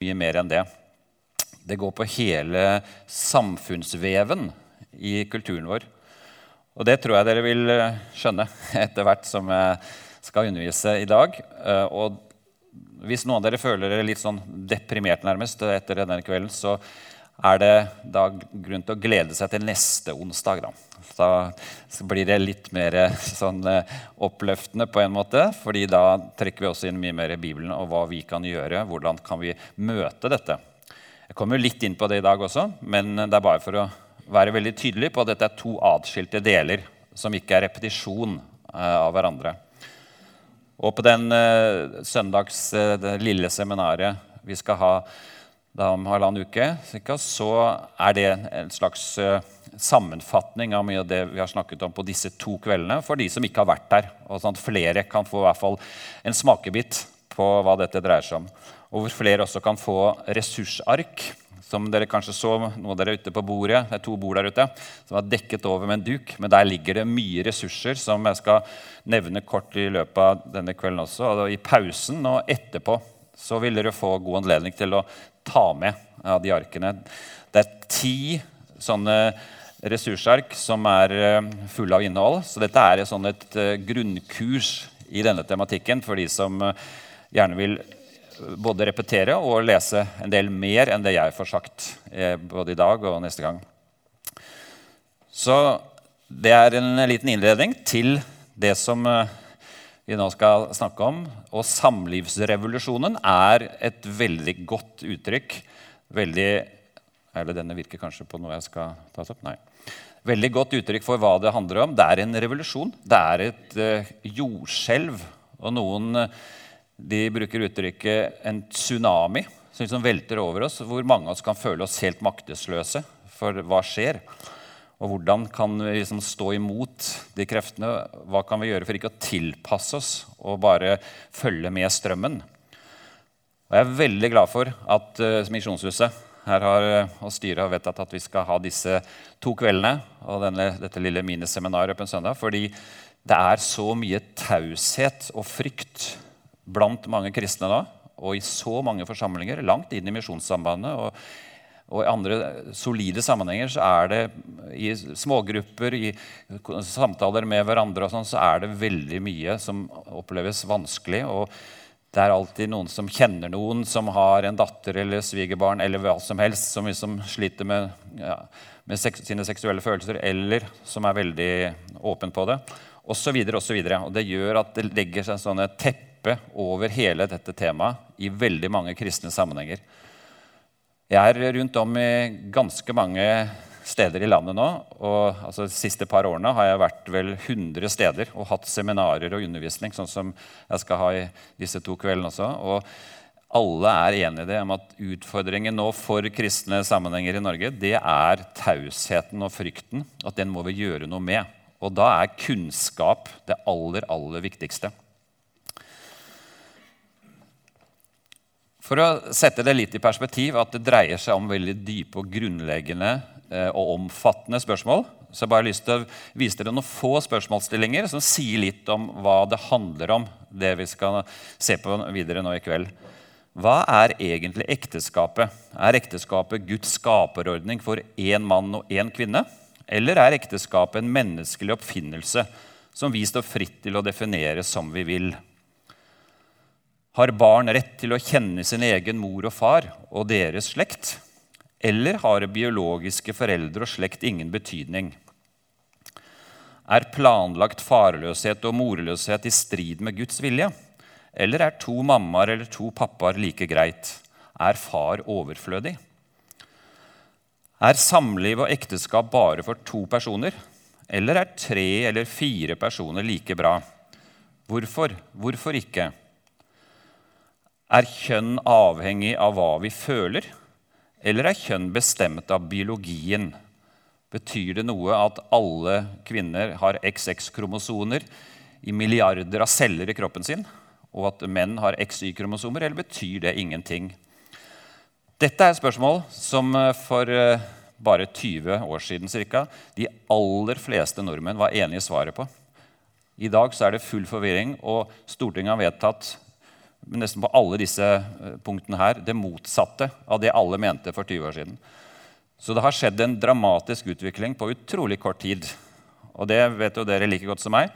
mye mer enn det. Det går på hele samfunnsveven i kulturen vår. Og det tror jeg dere vil eh, skjønne etter hvert som jeg skal undervise i dag. Eh, og hvis noen av dere føler dere litt sånn deprimert nærmest etter denne kvelden, så er det da grunn til å glede seg til neste onsdag. Da, da blir det litt mer eh, sånn oppløftende på en måte. fordi da trekker vi også inn mye mer i Bibelen og hva vi kan gjøre. Hvordan kan vi møte dette? Jeg kommer litt inn på det i dag også, men det er bare for å være veldig tydelig på at dette er to atskilte deler som ikke er repetisjon eh, av hverandre. Og på den søndags det lille seminaret vi skal ha da om halvannen uke, så er det en slags uh, sammenfatning av mye av det vi har snakket om på disse to kveldene, for de som ikke har vært der. og sånn at Flere kan få i hvert fall en smakebit på hva dette dreier seg om og hvor flere også kan få ressursark. Som dere kanskje så noe dere ute på bordet. Det er to bord der ute som er dekket over med en duk. Men der ligger det mye ressurser som jeg skal nevne kort i løpet av denne kvelden også. Og I pausen og etterpå så vil dere få god anledning til å ta med av de arkene. Det er ti sånne ressursark som er eh, fulle av innhold. Så dette er et, sånn et eh, grunnkurs i denne tematikken for de som eh, gjerne vil både repetere og lese en del mer enn det jeg får sagt både i dag og neste gang. Så det er en liten innledning til det som vi nå skal snakke om. Og samlivsrevolusjonen er et veldig godt uttrykk. Veldig Eller denne virker kanskje på noe jeg skal ta opp? Nei. Veldig godt uttrykk for hva det handler om. Det er en revolusjon. Det er et uh, jordskjelv. Og noen de bruker uttrykket 'en tsunami' som liksom velter over oss, hvor mange av oss kan føle oss helt maktesløse. For hva skjer? Og hvordan kan vi liksom stå imot de kreftene? Hva kan vi gjøre for ikke å tilpasse oss og bare følge med strømmen? Og jeg er veldig glad for at uh, Misjonshuset her har, uh, og styret har vedtatt at vi skal ha disse to kveldene og denne, dette lille miniseminaret på en søndag. Fordi det er så mye taushet og frykt blant mange kristne da, og i så mange forsamlinger, langt inn i Misjonssambandet. Og, og, i andre solide sammenhenger så er det i smågrupper, i samtaler med hverandre, og sånn, så er det veldig mye som oppleves vanskelig. og det er alltid noen som kjenner noen som har en datter eller svigerbarn eller hva som helst, som liksom sliter med, ja, med seks, sine seksuelle følelser, eller som er veldig åpen på det, osv. Og, og det gjør at det legger seg sånne teppe over hele dette temaet i veldig mange kristne sammenhenger. Jeg er rundt om i ganske mange steder i landet nå. og altså, De siste par årene har jeg vært vel 100 steder og hatt seminarer og undervisning, sånn som jeg skal ha i disse to kveldene også. og alle er enige om at utfordringen nå for kristne sammenhenger i Norge det er tausheten og frykten. At den må vi gjøre noe med. Og da er kunnskap det aller, aller viktigste. For å sette det litt i perspektiv, at det dreier seg om veldig dype og grunnleggende eh, og omfattende spørsmål, så jeg bare lyst til å vise dere noen få spørsmålsstillinger som sier litt om hva det handler om, det vi skal se på videre nå i kveld. Hva er egentlig ekteskapet? Er ekteskapet Guds skaperordning for én mann og én kvinne? Eller er ekteskapet en menneskelig oppfinnelse som vi står fritt til å definere som vi vil? Har barn rett til å kjenne sin egen mor og far og deres slekt? Eller har biologiske foreldre og slekt ingen betydning? Er planlagt farløshet og morløshet i strid med Guds vilje? Eller er to mammaer eller to pappaer like greit? Er far overflødig? Er samliv og ekteskap bare for to personer? Eller er tre eller fire personer like bra? Hvorfor? Hvorfor ikke? Er kjønn avhengig av hva vi føler, eller er kjønn bestemt av biologien? Betyr det noe at alle kvinner har XX-kromosoner i milliarder av celler i kroppen sin, og at menn har XY-kromosomer, eller betyr det ingenting? Dette er spørsmål som eh, for eh, bare 20 år siden cirka, de aller fleste nordmenn var enige i svaret på. I dag er det full forvirring, og Stortinget har vedtatt nesten på alle disse eh, punktene her det motsatte av det alle mente for 20 år siden. Så det har skjedd en dramatisk utvikling på utrolig kort tid. Og det vet jo dere like godt som meg.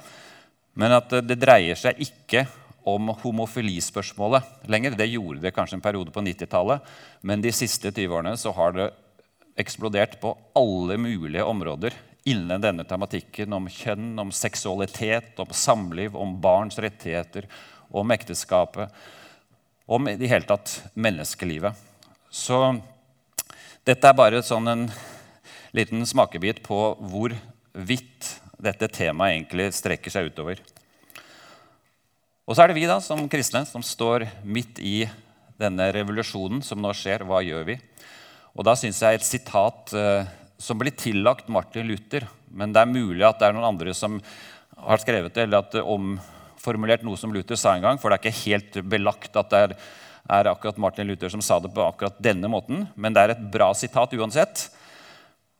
Men at det dreier seg ikke om homofilispørsmålet lenger. Det gjorde det kanskje en periode på 90-tallet, men de siste 20 årene så har det eksplodert på alle mulige områder innen denne tematikken om kjønn, om seksualitet, om samliv, om barns rettigheter, om ekteskapet, om i det hele tatt menneskelivet. Så dette er bare sånn en liten smakebit på hvor vidt dette temaet egentlig strekker seg utover. Og så er det vi da, som kristne som står midt i denne revolusjonen som nå skjer. Hva gjør vi? Og da syns jeg et sitat eh, som blir tillagt Martin Luther, men det er mulig at det er noen andre som har skrevet det, eller at det omformulert noe som Luther sa en gang, for det er ikke helt belagt at det er, er akkurat Martin Luther som sa det på akkurat denne måten, men det er et bra sitat uansett.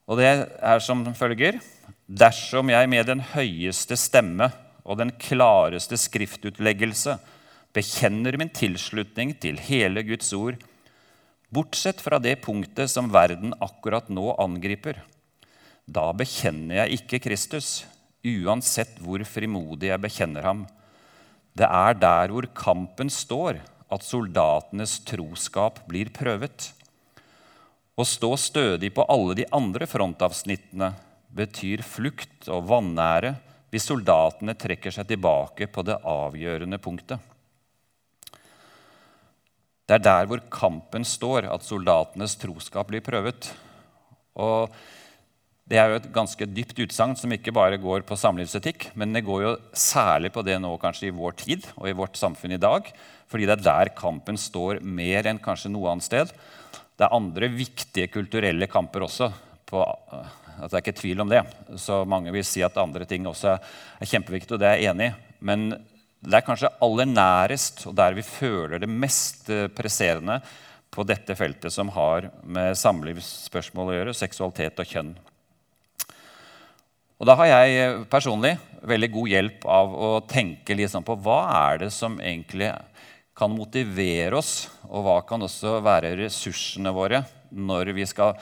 Og det er som følger.: Dersom jeg med den høyeste stemme og den klareste skriftutleggelse bekjenner min tilslutning til hele Guds ord, bortsett fra det punktet som verden akkurat nå angriper. Da bekjenner jeg ikke Kristus, uansett hvor frimodig jeg bekjenner ham. Det er der hvor kampen står, at soldatenes troskap blir prøvet. Å stå stødig på alle de andre frontavsnittene betyr flukt og vanære hvis soldatene trekker seg tilbake på det avgjørende punktet. Det er der hvor kampen står, at soldatenes troskap blir prøvet. Og Det er jo et ganske dypt utsagn som ikke bare går på samlivsetikk, men det går jo særlig på det nå kanskje i vår tid og i vårt samfunn i dag. Fordi det er der kampen står mer enn kanskje noe annet sted. Det er andre viktige kulturelle kamper også. På, at det er ikke tvil om det. Så mange vil si at andre ting også er kjempeviktig, og det er jeg enig i. Men det er kanskje aller nærest, og der vi føler det mest eh, presserende på dette feltet som har med samlivsspørsmål å gjøre, seksualitet og kjønn. Og Da har jeg eh, personlig veldig god hjelp av å tenke liksom på hva er det som egentlig kan motivere oss, og hva kan også være ressursene våre når vi skal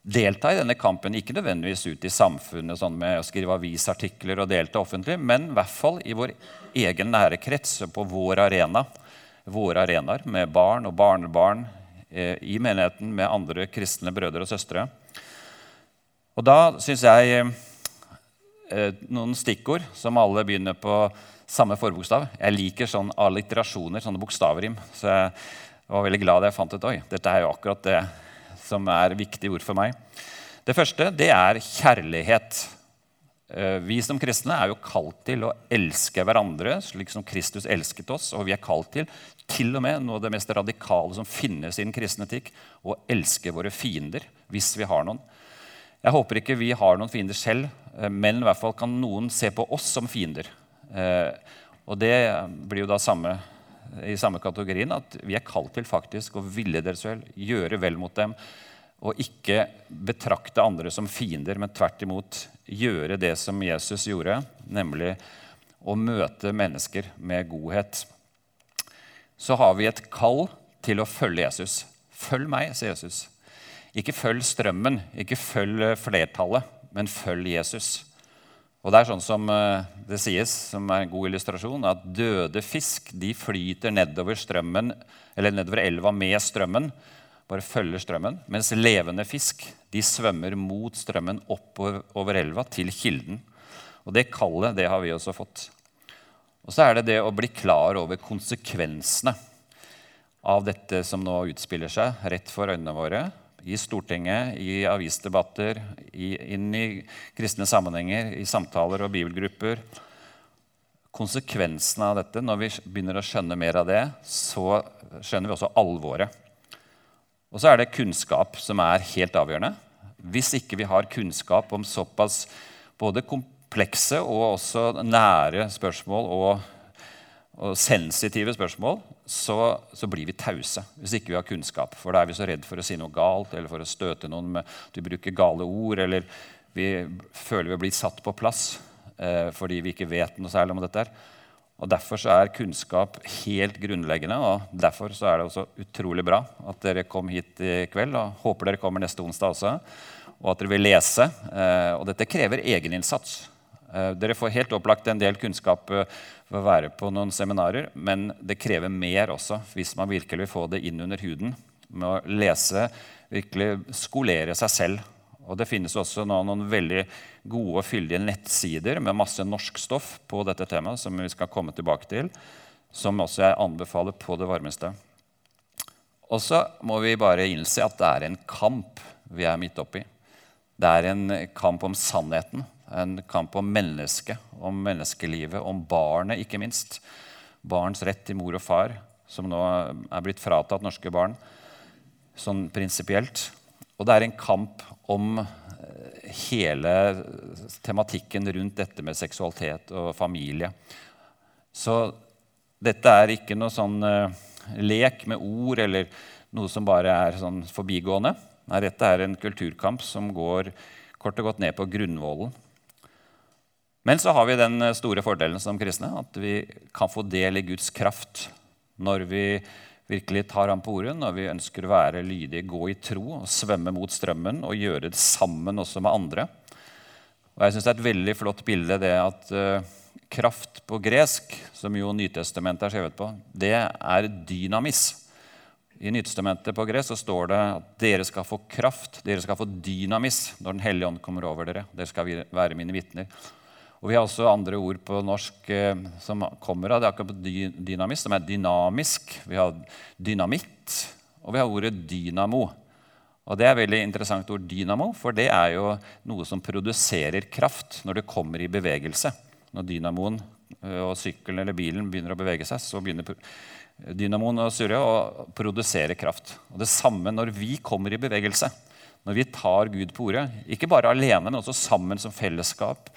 delta i denne kampen. Ikke nødvendigvis ut i samfunnet sånn med å skrive avisartikler og delta offentlig, men i hvert fall i vår egen nære krets, på vår arena. Våre arenaer med barn og barnebarn eh, i menigheten med andre kristne brødre og søstre. Og da syns jeg eh, noen stikkord som alle begynner på samme forbokstav. Jeg liker sånn alliterasjoner, sånne bokstavrim. Så jeg var veldig glad da jeg fant ut oi, dette er jo akkurat det som er viktige ord for meg. Det første det er kjærlighet. Eh, vi som kristne er jo kalt til å elske hverandre slik som Kristus elsket oss. Og vi er kalt til til og med noe av det mest radikale som finnes i den kristne etikk, å elske våre fiender hvis vi har noen. Jeg håper ikke vi har noen fiender selv, eh, men i hvert fall kan noen se på oss som fiender. Eh, og det blir jo da samme i samme kategorien at vi er kalt til faktisk å ville deres vel, gjøre vel mot dem, og ikke betrakte andre som fiender, men tvert imot gjøre det som Jesus gjorde, nemlig å møte mennesker med godhet. Så har vi et kall til å følge Jesus. Følg meg, sier Jesus. Ikke følg strømmen, ikke følg flertallet, men følg Jesus. Og det er sånn som eh, det sies, som er en god illustrasjon, at døde fisk de flyter nedover strømmen, eller nedover elva med strømmen, bare følger strømmen, mens levende fisk de svømmer mot strømmen oppover elva til kilden. Og Det kallet det har vi også fått. Og så er det det å bli klar over konsekvensene av dette som nå utspiller seg rett for øynene våre i Stortinget, i avisdebatter, i, inn i kristne sammenhenger, i samtaler og bibelgrupper. Konsekvensene av dette, når vi begynner å skjønne mer av det, så skjønner vi også alvoret. Og så er det kunnskap som er helt avgjørende. Hvis ikke vi har kunnskap om såpass både komplekse og også nære spørsmål og og sensitive spørsmål, så, så, blir vi tause hvis ikke vi har kunnskap. For da er vi så redd for å si noe galt eller for å støte noen med at vi bruker gale ord. Eller vi føler vi blir satt på plass eh, fordi vi ikke vet noe særlig om dette. Og Derfor så er kunnskap helt grunnleggende, og derfor så er det også utrolig bra at dere kom hit i kveld. og Håper dere kommer neste onsdag også, og at dere vil lese. Eh, og dette krever egeninnsats. Eh, dere får helt opplagt en del kunnskap ved å være på noen seminarer, men det krever mer også hvis man virkelig vil få det inn under huden med å lese, virkelig skolere seg selv. Og Det finnes også nå noen veldig gode og fyldige nettsider med masse norsk stoff på dette temaet, som vi skal komme tilbake til, som også jeg anbefaler på det varmeste. Og så må vi bare innse at det er en kamp vi er midt oppi. Det er en kamp om sannheten, en kamp om mennesket, om menneskelivet, om barnet, ikke minst. Barns rett til mor og far, som nå er blitt fratatt norske barn, sånn prinsipielt. Og det er en kamp om hele tematikken rundt dette med seksualitet og familie. Så dette er ikke noe sånn uh, lek med ord eller noe som bare er sånn forbigående. Nei, dette er en kulturkamp som går kort og godt ned på grunnvollen. Men så har vi den store fordelen som kristne at vi kan få del i Guds kraft når vi virkelig tar ham på ordet når vi ønsker å være lydige, gå i tro og svømme mot strømmen og gjøre det sammen også med andre. Og jeg synes Det er et veldig flott bilde det at uh, kraft på gresk, som jo Nytestamentet er skrevet på, det er dynamis. I Nytestamentet på gresk så står det at dere skal få kraft, dere skal få dynamis når Den hellige ånd kommer over dere. Dere skal være mine vitner. Og Vi har også andre ord på norsk eh, som kommer av det akkurat på dynamis, som er dynamisk. Vi har dynamitt, og vi har ordet dynamo. Og Det er et veldig interessant ord, dynamo, for det er jo noe som produserer kraft når det kommer i bevegelse. Når dynamoen eh, og sykkelen eller bilen begynner å bevege seg, så begynner dynamoen å surre og produsere kraft. Og Det samme når vi kommer i bevegelse. Når vi tar Gud på ordet, ikke bare alene, men også sammen som fellesskap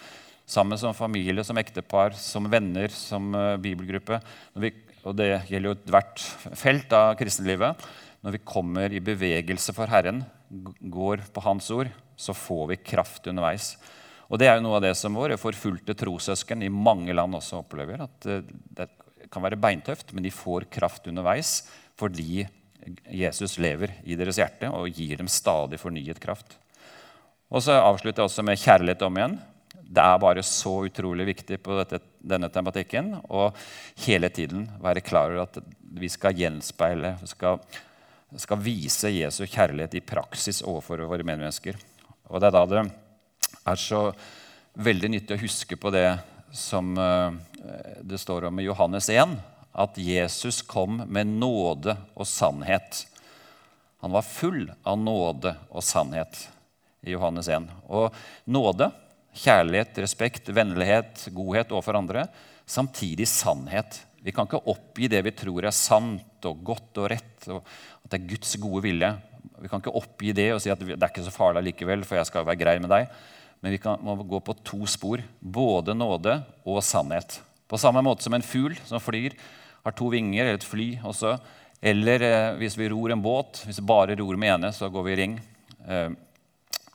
sammen som familie, som ektepar, som venner, som uh, bibelgruppe. Vi, og det gjelder jo ethvert felt av kristenlivet. Når vi kommer i bevegelse for Herren, går på Hans ord, så får vi kraft underveis. Og Det er jo noe av det som våre forfulgte trossøsken i mange land også opplever. At uh, det kan være beintøft, men de får kraft underveis fordi Jesus lever i deres hjerte og gir dem stadig fornyet kraft. Og så avslutter jeg også med kjærlighet om igjen det er bare så utrolig viktig på dette, denne tematikken å hele tiden være klar over at vi skal gjenspeile, skal, skal vise Jesu kjærlighet i praksis overfor våre medmennesker. Og Det er da det er så veldig nyttig å huske på det som eh, det står om i Johannes 1, at Jesus kom med nåde og sannhet. Han var full av nåde og sannhet i Johannes 1. Og nåde Kjærlighet, respekt, vennlighet, godhet overfor andre. Samtidig sannhet. Vi kan ikke oppgi det vi tror er sant og godt og rett, og at det er Guds gode vilje. Vi kan ikke oppgi det og si at det er ikke så farlig likevel, for jeg skal være grei med deg. Men vi kan, må gå på to spor. Både nåde og sannhet. På samme måte som en fugl som flyr, har to vinger, eller et fly også. Eller eh, hvis vi ror en båt, hvis vi bare ror med ene, så går vi i ring. Eh,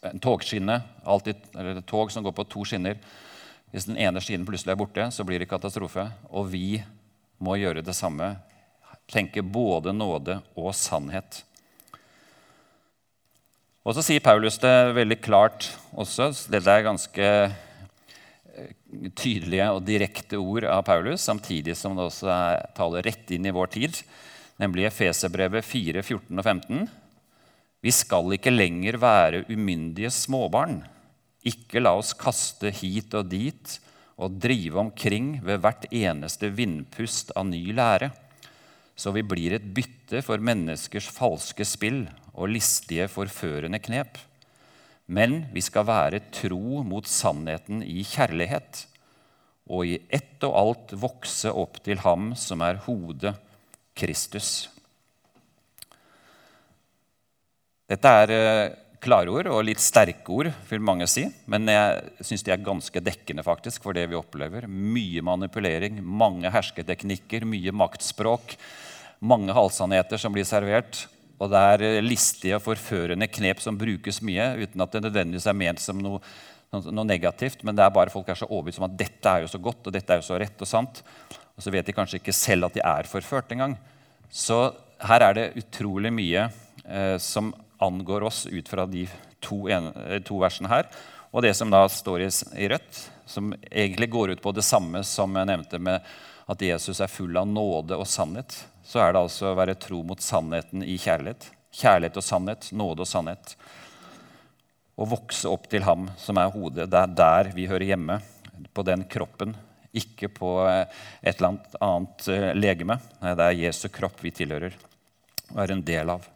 en togskinne, alltid, eller et tog som går på to skinner. Hvis den ene skinnen plutselig er borte, så blir det katastrofe. Og vi må gjøre det samme. Tenke både nåde og sannhet. Og så sier Paulus det veldig klart også. Dette er ganske eh, tydelige og direkte ord av Paulus, samtidig som det også er, taler rett inn i vår tid, nemlig Efeserbrevet 4, 14 og 15. Vi skal ikke lenger være umyndige småbarn. Ikke la oss kaste hit og dit og drive omkring ved hvert eneste vindpust av ny lære, så vi blir et bytte for menneskers falske spill og listige, forførende knep. Men vi skal være tro mot sannheten i kjærlighet, og i ett og alt vokse opp til Ham som er hodet, Kristus. Dette er eh, klare ord og litt sterke ord, vil mange si. Men jeg syns de er ganske dekkende faktisk for det vi opplever. Mye manipulering, mange hersketeknikker, mye maktspråk. Mange halvsannheter som blir servert. Og det er eh, listige og forførende knep som brukes mye, uten at det nødvendigvis er ment som noe noe negativt, men det er bare folk er så overbevist om at dette er jo så godt og dette er jo så rett og sant. Og så vet de kanskje ikke selv at de er forført engang. Så her er det utrolig mye eh, som angår oss ut fra de to, en, eh, to, versene her. Og det som da står i, i rødt, som egentlig går ut på det samme som jeg nevnte med at Jesus er full av nåde og sannhet. Så er det altså å være tro mot sannheten i kjærlighet. Kjærlighet og sannhet, nåde og sannhet. Å vokse opp til ham som er hodet. Det er der vi hører hjemme. På den kroppen ikke på eh, et eller annet eh, legeme. Nei, det er Jesu kropp vi tilhører og er en del av.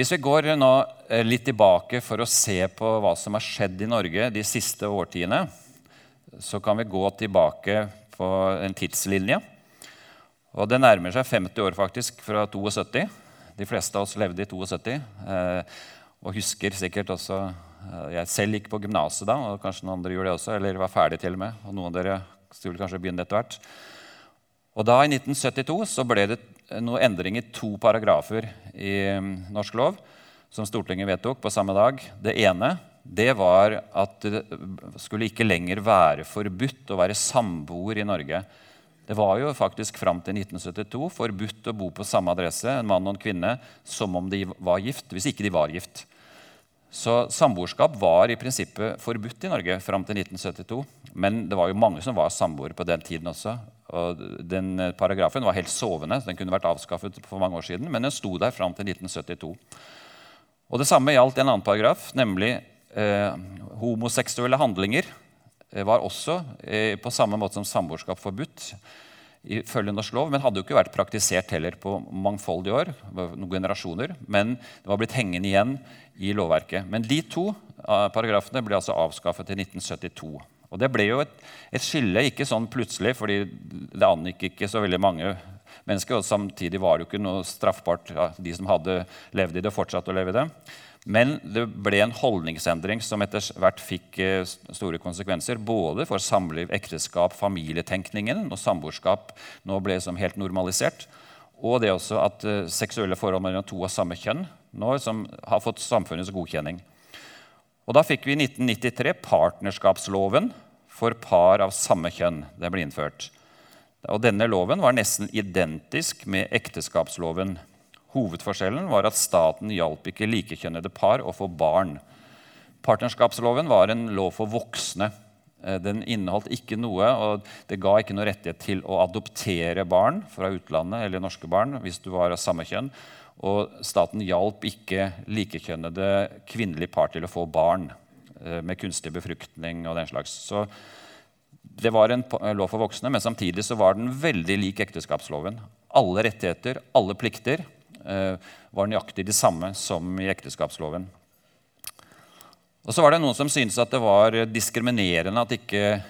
Hvis vi går nå eh, litt tilbake for å se på hva som har skjedd i Norge de siste årtiene, så kan vi gå tilbake på en tidslinje. Og Det nærmer seg 50 år faktisk fra 72. De fleste av oss levde i 72 og husker sikkert også Eh, jeg selv gikk på gymnaset da, og kanskje noen andre gjorde det også, eller var ferdig til og med. og noen av dere skulle kanskje begynne etter hvert. Og da, I 1972 så ble det noen endring i to paragrafer i mm, norsk lov som Stortinget vedtok på samme dag. Det ene det var at det skulle ikke lenger være forbudt å være samboer i Norge. Det var jo faktisk fram til 1972 forbudt å bo på samme adresse en mann og en kvinne, som om de var gift, hvis ikke de var gift. Så samboerskap var i prinsippet forbudt i Norge fram til 1972. Men det var jo mange som var samboere på den tiden også. Og den paragrafen var helt sovende. så Den kunne vært avskaffet for mange år siden, men den sto der fram til 1972. Og Det samme gjaldt en annen paragraf, nemlig eh, homoseksuelle handlinger. var også eh, på samme måte som samboerskap forbudt ifølge norsk lov, men hadde jo ikke vært praktisert heller på mangfoldige år. noen generasjoner, Men det var blitt hengende igjen i lovverket. Men de to uh, paragrafene ble altså avskaffet i 1972. Og Det ble jo et, et, skille, ikke sånn plutselig, fordi det angikk ikke så veldig mange mennesker. Og samtidig var det jo ikke noe straffbart ja, de som hadde levd i det, fortsatt å leve i det. Men det ble en holdningsendring som etter hvert fikk eh, store konsekvenser. Både for samliv, ekteskap, familietenkningen, og samboerskap nå ble som helt normalisert. Og det også at uh, seksuelle forhold mellom to av samme kjønn nå som har fått samfunnets godkjenning. Og Da fikk vi i 1993 partnerskapsloven for par av samme kjønn. Det ble innført. Og Denne loven var nesten identisk med ekteskapsloven. Hovedforskjellen var at staten hjalp ikke likekjønnede par å få barn. Partnerskapsloven var en lov for voksne. Eh, den inneholdt ikke noe, og det ga ikke noe rettighet til å adoptere barn fra utlandet eller norske barn hvis du var av samme kjønn. Og staten hjalp ikke likekjønnede kvinnelige par til å få barn eh, med kunstig befruktning og den slags. Så det var en lov for voksne, men samtidig så var den veldig lik ekteskapsloven. Alle rettigheter, alle plikter, eh, var nøyaktig de samme som i ekteskapsloven. Og så var det noen som syntes at det var diskriminerende at ikke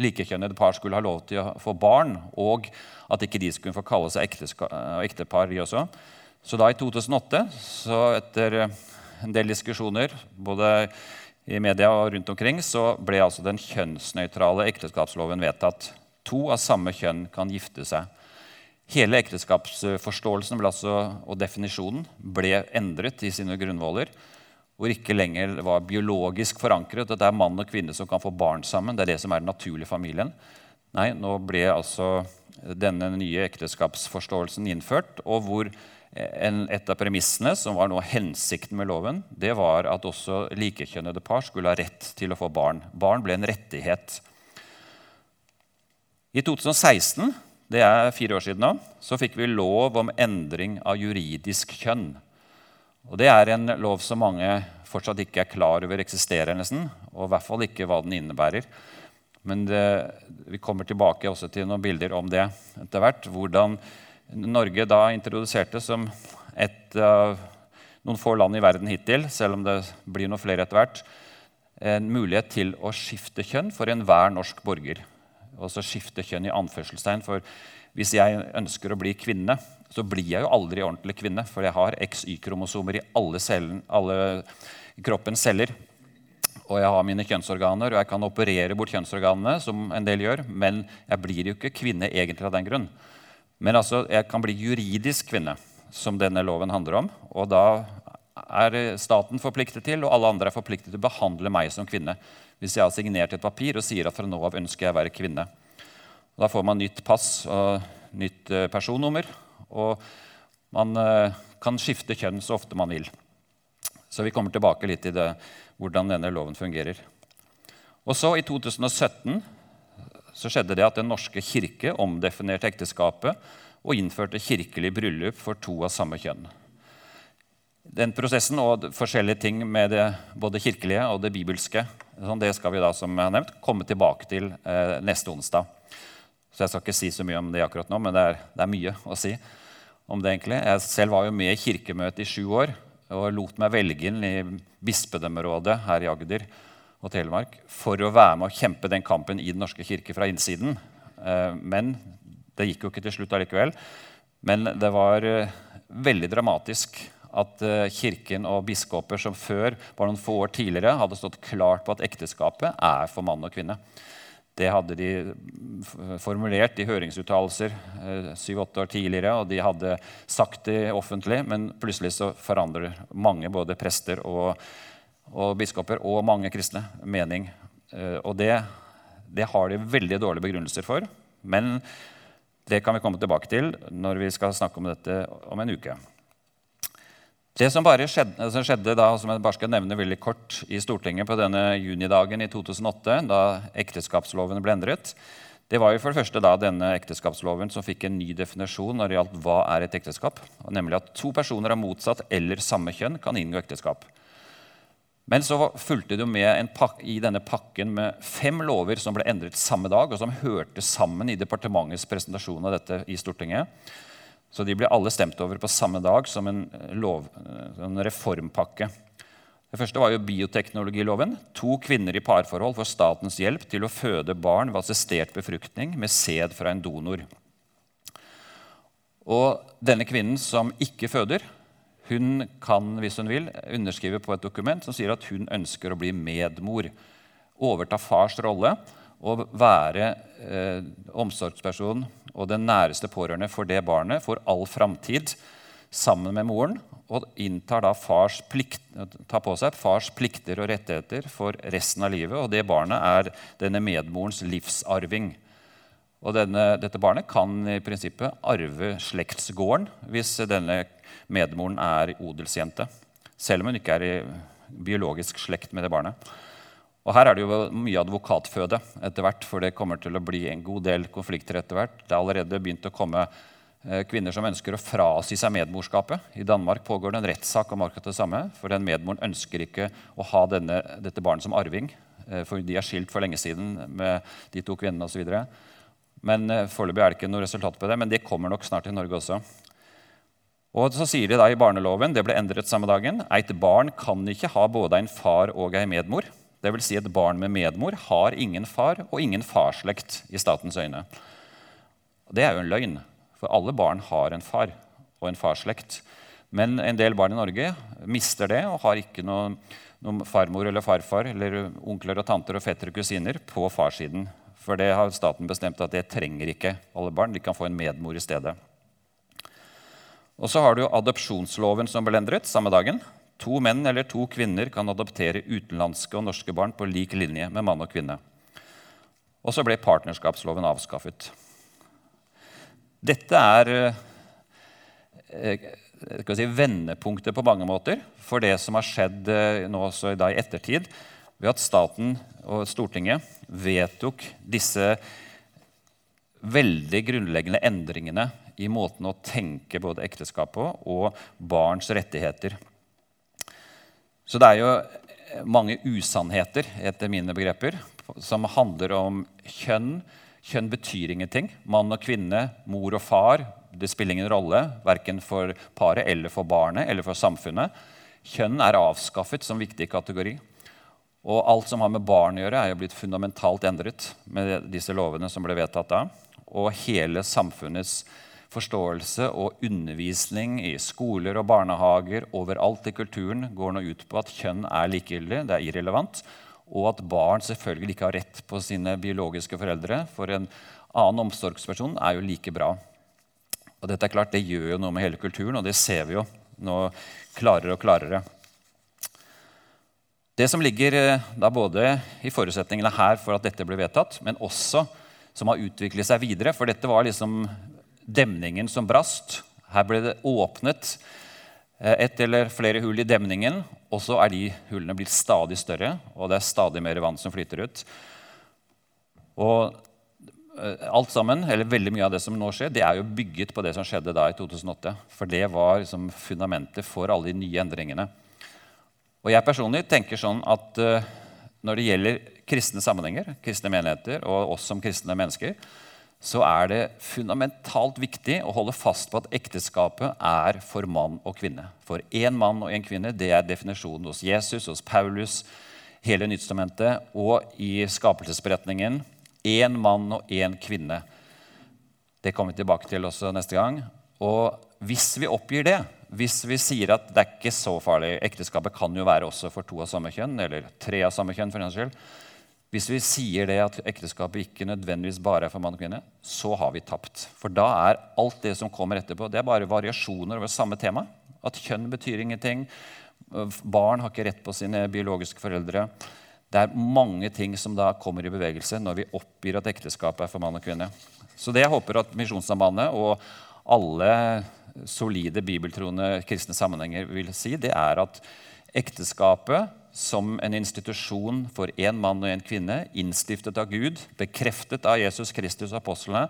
likekjønnede par skulle ha lov til å få barn, og at ikke de skulle få kalle seg ektepar, de også. Så da i 2008, så etter en del diskusjoner både i media og rundt omkring, så ble altså den kjønnsnøytrale ekteskapsloven vedtatt. To av samme kjønn kan gifte seg. Hele ekteskapsforståelsen altså, og definisjonen ble endret i sine grunnvoller. Hvor ikke lenger var biologisk forankret at det er mann og kvinne som kan få barn sammen. Det er det som er den naturlige familien. Nei, nå ble altså denne nye ekteskapsforståelsen innført, og hvor en, et av premissene, som var noe hensikten med loven, det var at også likekjønnede par skulle ha rett til å få barn. Barn ble en rettighet. I 2016, det er fire år siden nå, så fikk vi lov om endring av juridisk kjønn. Og Det er en lov som mange fortsatt ikke er klar over eksisterer, nesten, og i hvert fall ikke hva den innebærer. Men det, vi kommer tilbake også til noen bilder om det etter hvert. hvordan Norge da introduserte som et av noen få land i verden hittil, selv om det blir noen flere etter hvert, en mulighet til å skifte kjønn for enhver norsk borger. Også skifte kjønn i anførselstegn. For hvis jeg ønsker å bli kvinne, så blir jeg jo aldri ordentlig kvinne. For jeg har XY-kromosomer i alle, cellen, alle kroppens celler. Og jeg har mine kjønnsorganer, og jeg kan operere bort kjønnsorganene, som en del gjør, men jeg blir jo ikke kvinne egentlig av den grunn. Men altså, jeg kan bli juridisk kvinne, som denne loven handler om. Og da er staten forpliktet til, og alle andre er forpliktet til å behandle meg som kvinne. Hvis jeg har signert et papir og sier at fra nå av ønsker jeg å være kvinne. Da får man nytt pass og nytt eh, personnummer. Og man eh, kan skifte kjønn så ofte man vil. Så vi kommer tilbake litt til hvordan denne loven fungerer. Og så, i 2017, så skjedde det at Den norske kirke omdefinerte ekteskapet og innførte kirkelig bryllup for to av samme kjønn. Den prosessen og forskjellige ting med det både kirkelige og det bibelske sånn, det skal vi da, som jeg har nevnt, komme tilbake til eh, neste onsdag. Så Jeg skal ikke si så mye om det akkurat nå, men det er, det er mye å si om det. egentlig. Jeg selv var jo med i Kirkemøtet i sju år og lot meg velge inn i bispedømmerådet her i Agder og Telemark for å være med og kjempe den kampen i Den norske kirke fra innsiden. Eh, men det gikk jo ikke til slutt allikevel. Men det var eh, veldig dramatisk at eh, kirken og biskoper som før, bare noen få år tidligere, hadde stått klart på at ekteskapet er for mann og kvinne. Det hadde de formulert i høringsuttalelser syv-åtte år tidligere, og de hadde sagt det offentlig, men plutselig så forandrer mange, både prester og og biskoper og mange kristne mening. Eh, og det, det har de veldig dårlige begrunnelser for. Men det kan vi komme tilbake til når vi skal snakke om dette om en uke. Det som bare skjedde, som skjedde da, som jeg bare skal nevne veldig kort i Stortinget på denne junidagen i 2008, da ekteskapsloven ble endret, det var jo for det første da denne ekteskapsloven som fikk en ny definisjon når det gjaldt hva er et ekteskap. Nemlig at to personer av motsatt eller samme kjønn kan inngå ekteskap. Men så fulgte det med i denne pakken med fem lover som ble endret samme dag, og som hørte sammen i departementets presentasjon av dette i Stortinget. Så de ble alle stemt over på samme dag som en, lov, en reformpakke. Det første var jo bioteknologiloven. To kvinner i parforhold får statens hjelp til å føde barn ved assistert befruktning med sæd fra en donor. Og denne kvinnen som ikke føder, hun kan hvis hun vil, underskrive på et dokument som sier at hun ønsker å bli medmor. Overta fars rolle og være eh, omsorgsperson og den næreste pårørende for det barnet for all framtid sammen med moren. Og inntar da fars plikt, tar på seg fars plikter og rettigheter for resten av livet. Og det barnet er denne medmorens livsarving. Og denne, dette barnet kan i prinsippet arve slektsgården hvis denne medmoren er odelsjente. Selv om hun ikke er i biologisk slekt med det barnet. Og Her er det jo mye advokatføde etter hvert, for det kommer til å bli en god del konflikter etter hvert. Det er allerede begynt å komme eh, kvinner som ønsker å frasi seg medmorskapet. I Danmark pågår det en rettssak om akkurat det samme. For den medmoren ønsker ikke å ha denne, dette barnet som arving. Eh, for de er skilt for lenge siden med de to kvinnene osv. Men eh, Foreløpig er det ikke noe resultat på det, men det kommer nok snart i Norge også. Og så sier de da i barneloven, det ble endret samme dagen, et barn kan ikke ha både en far og en medmor. Det vil si et barn med medmor har ingen far og ingen farslekt i statens øyne. Det er jo en løgn, for alle barn har en far og en farslekt. Men en del barn i Norge mister det og har ikke noen, noen farmor eller farfar eller onkler og tanter og fettere og kusiner på farssiden. For det har staten bestemt at det trenger ikke alle barn. De kan få en medmor i stedet. Og så har du adopsjonsloven som ble endret samme dagen. To menn eller to kvinner kan adoptere utenlandske og norske barn på lik linje med mann og kvinne. Og så ble partnerskapsloven avskaffet. Dette er skal si, vendepunktet på mange måter for det som har skjedd eh, nå også i ettertid, ved at staten og Stortinget vedtok disse veldig grunnleggende endringene i måten å tenke både ekteskap på og barns rettigheter. Så det er jo mange usannheter etter mine begreper som handler om kjønn. Kjønn betyr ingenting. Mann og kvinne, mor og far. Det spiller ingen rolle verken for paret eller for barnet eller for samfunnet. Kjønn er avskaffet som viktig kategori. Og alt som har med barn å gjøre, er jo blitt fundamentalt endret med disse lovene som ble vedtatt da. Og hele samfunnets forståelse og undervisning i skoler og barnehager overalt i kulturen går nå ut på at kjønn er likegyldig, det er irrelevant, og at barn selvfølgelig ikke har rett på sine biologiske foreldre. For en annen omsorgsperson er jo like bra. Og dette er klart, Det gjør jo noe med hele kulturen, og det ser vi jo nå klarere og klarere. Det som ligger eh, da både i forutsetningene her for at dette ble vedtatt, men også som har utviklet seg videre, for dette var liksom demningen som brast. Her ble det åpnet et ett eller flere hull i demningen, og så er de hullene blitt stadig større, og det er stadig mer vann som flyter ut. Og eh, alt sammen, eller Veldig mye av det som nå skjer, det er jo bygget på det som skjedde da i 2008. For det var liksom fundamentet for alle de nye endringene. Og jeg personlig tenker sånn at uh, når det gjelder kristne sammenhenger, kristne menigheter og oss som kristne mennesker, så er det fundamentalt viktig å holde fast på at ekteskapet er for mann og kvinne. For én mann og én kvinne det er definisjonen hos Jesus, hos Paulus, hele Nyttestamentet og i skapelsesberetningen. Én mann og én kvinne. Det kommer vi tilbake til også neste gang. Og hvis vi oppgir det, hvis vi sier at det er ikke så farlig Ekteskapet kan jo være også for to av samme kjønn, eller tre av samme kjønn, for den skyld, hvis vi sier det at ekteskapet ikke nødvendigvis bare er for mann og kvinne, så har vi tapt. For da er alt det som kommer etterpå, det er bare variasjoner over samme tema. At kjønn betyr ingenting. Barn har ikke rett på sine biologiske foreldre. Det er mange ting som da kommer i bevegelse når vi oppgir at ekteskapet er for mann og kvinne. Så det jeg håper at Misjonssambandet og alle solide bibeltroende kristne sammenhenger vil si, det er at ekteskapet som en institusjon for én mann og én kvinne, innstiftet av Gud, bekreftet av Jesus Kristus og apostlene,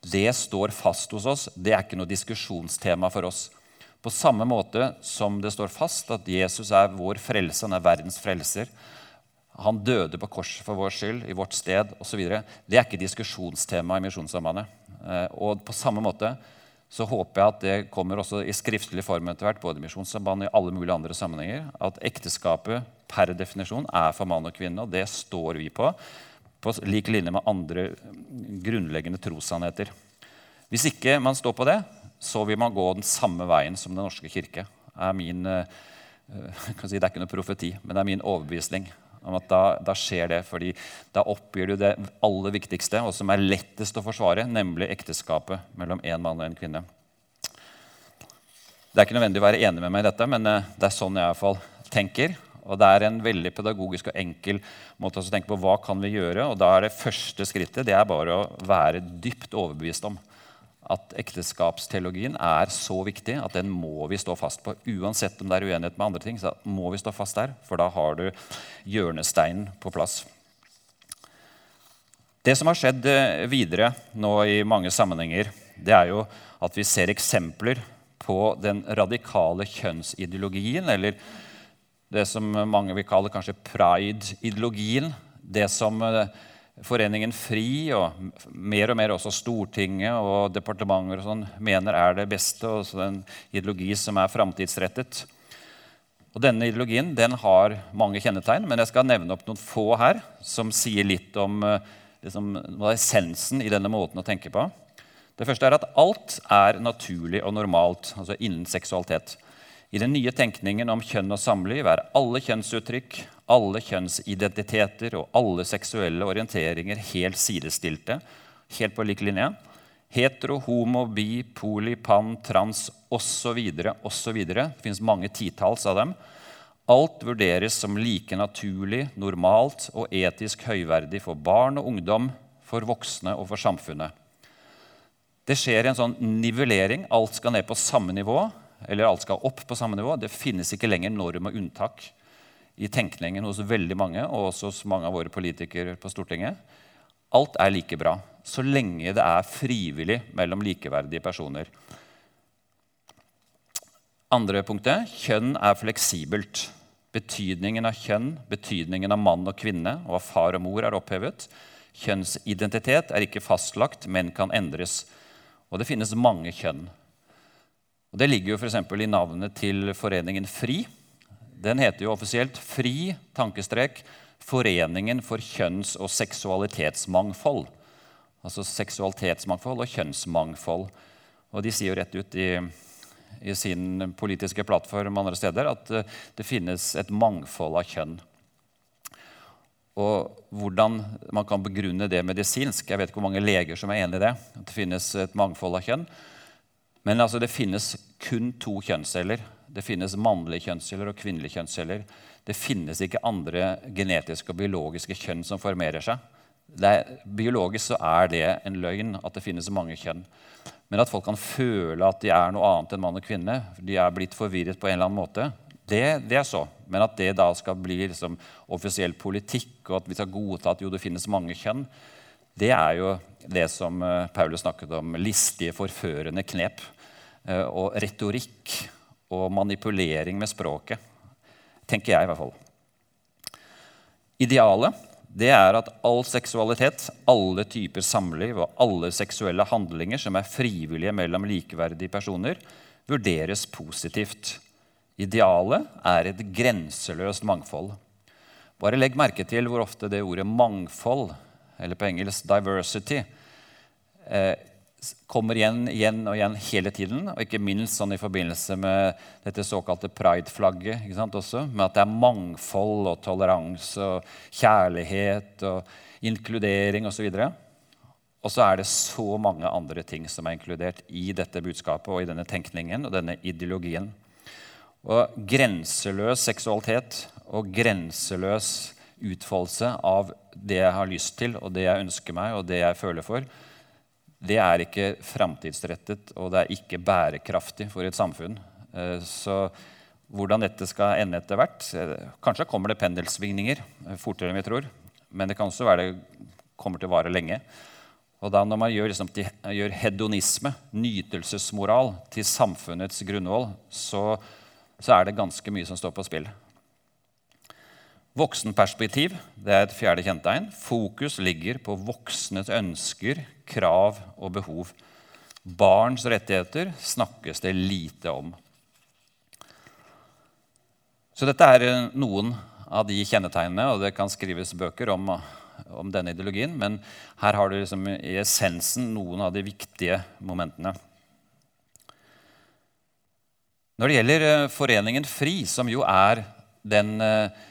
det står fast hos oss. Det er ikke noe diskusjonstema for oss. På samme måte som det står fast at Jesus er vår frelse, han er verdens frelser. Han døde på korset for vår skyld, i vårt sted osv. Det er ikke diskusjonstema i Misjonssambandet. Eh, og på samme måte så håper jeg at det kommer også i skriftlig form etter hvert, både i og i alle mulige andre sammenhenger, at ekteskapet per definisjon er for mann og kvinne, og det står vi på, på lik linje med andre grunnleggende trossannheter. Hvis ikke man står på det, så vil man gå den samme veien som Den norske kirke. Er min, eh, si, det er ikke noe profeti, men det er min overbevisning om at da, da, skjer det. fordi da oppgir du det aller viktigste, og som er lettest å forsvare, nemlig ekteskapet mellom en mann og en kvinne. Det er ikke nødvendig å være enig med meg i dette, men eh, det er sånn jeg i hvert fall tenker. Og det er en veldig pedagogisk og enkel måte å tenke på hva kan vi gjøre. Og da er det første skrittet det er bare å være dypt overbevist om at ekteskapsteologien er så viktig at den må vi stå fast på. Uansett om det er uenighet med andre ting, så må vi stå fast der. For da har du hjørnesteinen på plass. Det som har skjedd eh, videre nå i mange sammenhenger, det er jo at vi ser eksempler på den radikale kjønnsideologien, eller det som mange vil kalle kanskje pride-ideologien. Det som eh, Foreningen FRI og mer og mer også Stortinget og departementer og sånn, mener er det beste, og så en ideologi som er framtidsrettet. Og Denne ideologien den har mange kjennetegn, men jeg skal nevne opp noen få her som sier litt om liksom, essensen i denne måten å tenke på. Det første er at alt er naturlig og normalt, altså innen seksualitet. I den nye tenkningen om kjønn og samliv er alle kjønnsuttrykk, alle kjønnsidentiteter og alle seksuelle orienteringer helt sidestilte, helt på lik linje. Hetero, homo, bi, poli, pan, trans osv. osv. Det finnes mange titalls av dem. Alt vurderes som like naturlig, normalt og etisk høyverdig for barn og ungdom, for voksne og for samfunnet. Det skjer en sånn nivellering. Alt skal ned på samme nivå eller alt skal opp på samme nivå. Det finnes ikke lenger norm og unntak i tenkningen hos veldig mange, og også hos mange av våre politikere på Stortinget. Alt er like bra så lenge det er frivillig mellom likeverdige personer. Andre punktet kjønn er fleksibelt. Betydningen av kjønn, betydningen av mann og kvinne og av far og mor er opphevet. Kjønnsidentitet er ikke fastlagt, men kan endres. Og det finnes mange kjønn. Og Det ligger jo f.eks. i navnet til foreningen FRI. Den heter jo offisielt FRI tankestrek, Foreningen for kjønns- og seksualitetsmangfold. Altså seksualitetsmangfold og kjønnsmangfold. Og de sier jo rett ut i, i sin politiske plattform andre steder at eh, det finnes et mangfold av kjønn. Og hvordan man kan begrunne det medisinsk Jeg vet ikke hvor mange leger som er enig i det. At det finnes et mangfold av kjønn. Men altså, det finnes kun to kjønnsceller. Det finnes mannlige kjønnsceller og kvinnelige kjønnsceller. Det finnes ikke andre genetiske og biologiske kjønn som formerer seg. Er, biologisk så er det en løgn at det finnes mange kjønn. Men at folk kan føle at de er noe annet enn mann og kvinne, de er blitt forvirret på en eller annen måte, det, det er så. Men at det da skal bli liksom, offisiell politikk, og at vi skal godta at jo, det finnes mange kjønn, det er jo det som uh, Paulus snakket om. Listige, forførende knep. Uh, og retorikk og manipulering med språket. Tenker jeg, i hvert fall. Idealet det er at all seksualitet, alle typer samliv og alle seksuelle handlinger som er frivillige mellom likeverdige personer, vurderes positivt. Idealet er et grenseløst mangfold. Bare legg merke til hvor ofte det ordet 'mangfold', eller på engelsk 'diversity', eh, kommer igjen, igjen og igjen hele tiden. Og ikke minst sånn i forbindelse med dette såkalte pride-flagget. Med at det er mangfold og toleranse og kjærlighet og inkludering osv. Og så er det så mange andre ting som er inkludert i dette budskapet og i denne tenkningen og denne ideologien. Og grenseløs seksualitet og grenseløs utfoldelse av det jeg har lyst til, og det jeg ønsker meg, og det jeg føler for, det er ikke framtidsrettet, og det er ikke bærekraftig for et samfunn. Eh, så hvordan dette skal ende etter hvert eh, Kanskje kommer det pendelsvingninger eh, fortere enn vi tror. Men det kan også være det kommer til å vare lenge. Og da når man gjør, liksom, gjør hedonisme, nytelsesmoral, til samfunnets grunnvoll, så, så er det ganske mye som står på spill. Voksenperspektiv det er et fjerde kjennetegn. Fokus ligger på voksnes ønsker, krav og behov. Barns rettigheter snakkes det lite om. Så dette er eh, noen av de kjennetegnene, og det kan skrives bøker om, om denne ideologien, men her har du liksom i essensen noen av de viktige momentene. Når det gjelder eh, Foreningen FRI, som jo er den eh,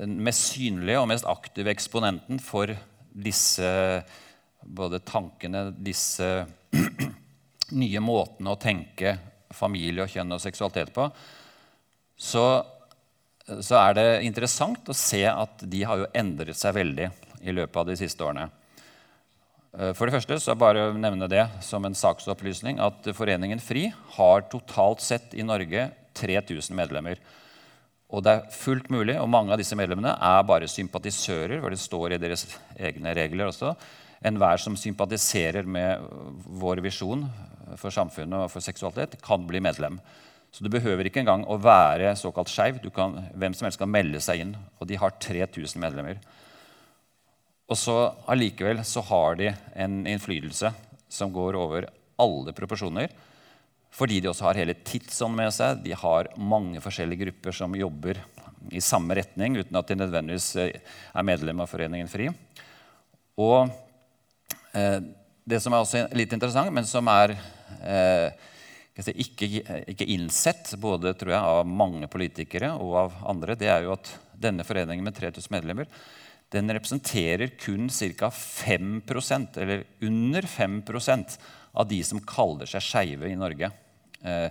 den mest synlige og mest aktive eksponenten for disse både tankene, disse nye måtene å tenke familie, og kjønn og seksualitet på, så, så, er det interessant å se at de har jo endret seg veldig i løpet av de siste årene. Eh, for det første så bare nevne det som en saksopplysning at Foreningen FRI har totalt sett i Norge 3000 medlemmer. Og det er fullt mulig, og mange av disse medlemmene er bare sympatisører. hvor det står i deres egne regler også. Enhver som sympatiserer med vår visjon for samfunnet og for seksualitet, kan bli medlem. Så du behøver ikke engang å være såkalt skeiv. Hvem som helst kan melde seg inn. Og de har 3000 medlemmer. Og så allikevel så har de en innflytelse som går over alle proporsjoner. Fordi de også har hele tidsånd med seg. De har mange forskjellige grupper som jobber i samme retning, uten at de nødvendigvis eh, er medlem av Foreningen FRI. Og eh, det som er også litt interessant, men som er eh, ikke, ikke, innsett både tror jeg, av mange politikere og av andre, det er jo at denne foreningen med 3000 medlemmer den representerer kun ca. 5% eller under 5% av de som kaller seg skeive i Norge. Eh,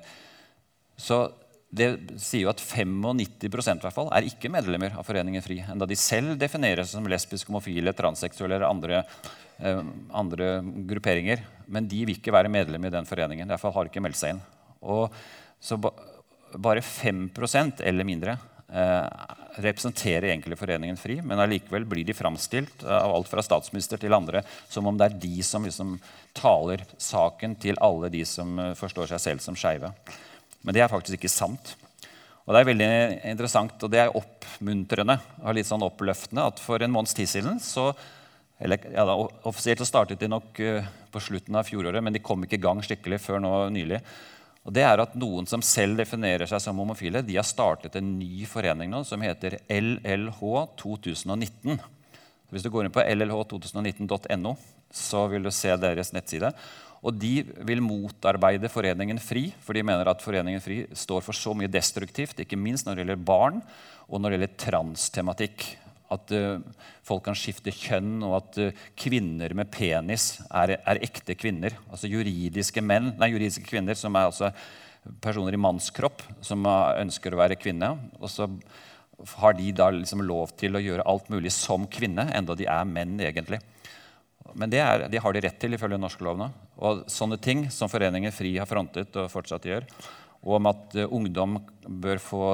så det sier jo at 95% i hvert fall, er ikke medlemmer av Foreningen FRI. Enda de selv defineres som lesbiske, homofile, transseksuelle eller andre, eh, andre, grupperinger. Men de vil ikke være medlem i den foreningen. Derfor har de ikke meldt seg inn. Og så ba, bare 5% eller mindre eh, representerer egentlig Foreningen FRI, men allikevel blir de framstilt eh, av alt fra statsminister til andre som om det er de som liksom taler saken til alle de som eh, forstår seg selv som skeive. Men det er faktisk ikke sant. Og Det er veldig interessant og det er oppmuntrende og litt sånn oppløftende at for en måneds tid siden så eller, ja, da, Offisielt så startet de nok uh, på slutten av fjoråret, men de kom ikke i gang skikkelig før nå nylig. Og det er at Noen som selv definerer seg som homofile, de har startet en ny forening nå som heter LLH 2019. Hvis du går inn på llh2019.no, så vil du se deres nettside. Og De vil motarbeide Foreningen FRI, for de mener at Foreningen FRI står for så mye destruktivt, ikke minst når det gjelder barn og når det gjelder transtematikk. At uh, folk kan skifte kjønn, og at uh, kvinner med penis er, er, ekte kvinner. Altså juridiske menn, nei, juridiske kvinner som er altså personer i mannskropp som ønsker å være kvinne. Og så har de da liksom lov til å gjøre alt mulig som kvinne, enda de er menn egentlig. Men det, er, det har de rett til ifølge norske lovene. Og sånne ting som Foreningen FRI har frontet og fortsatt gjør, og om at ungdom bør få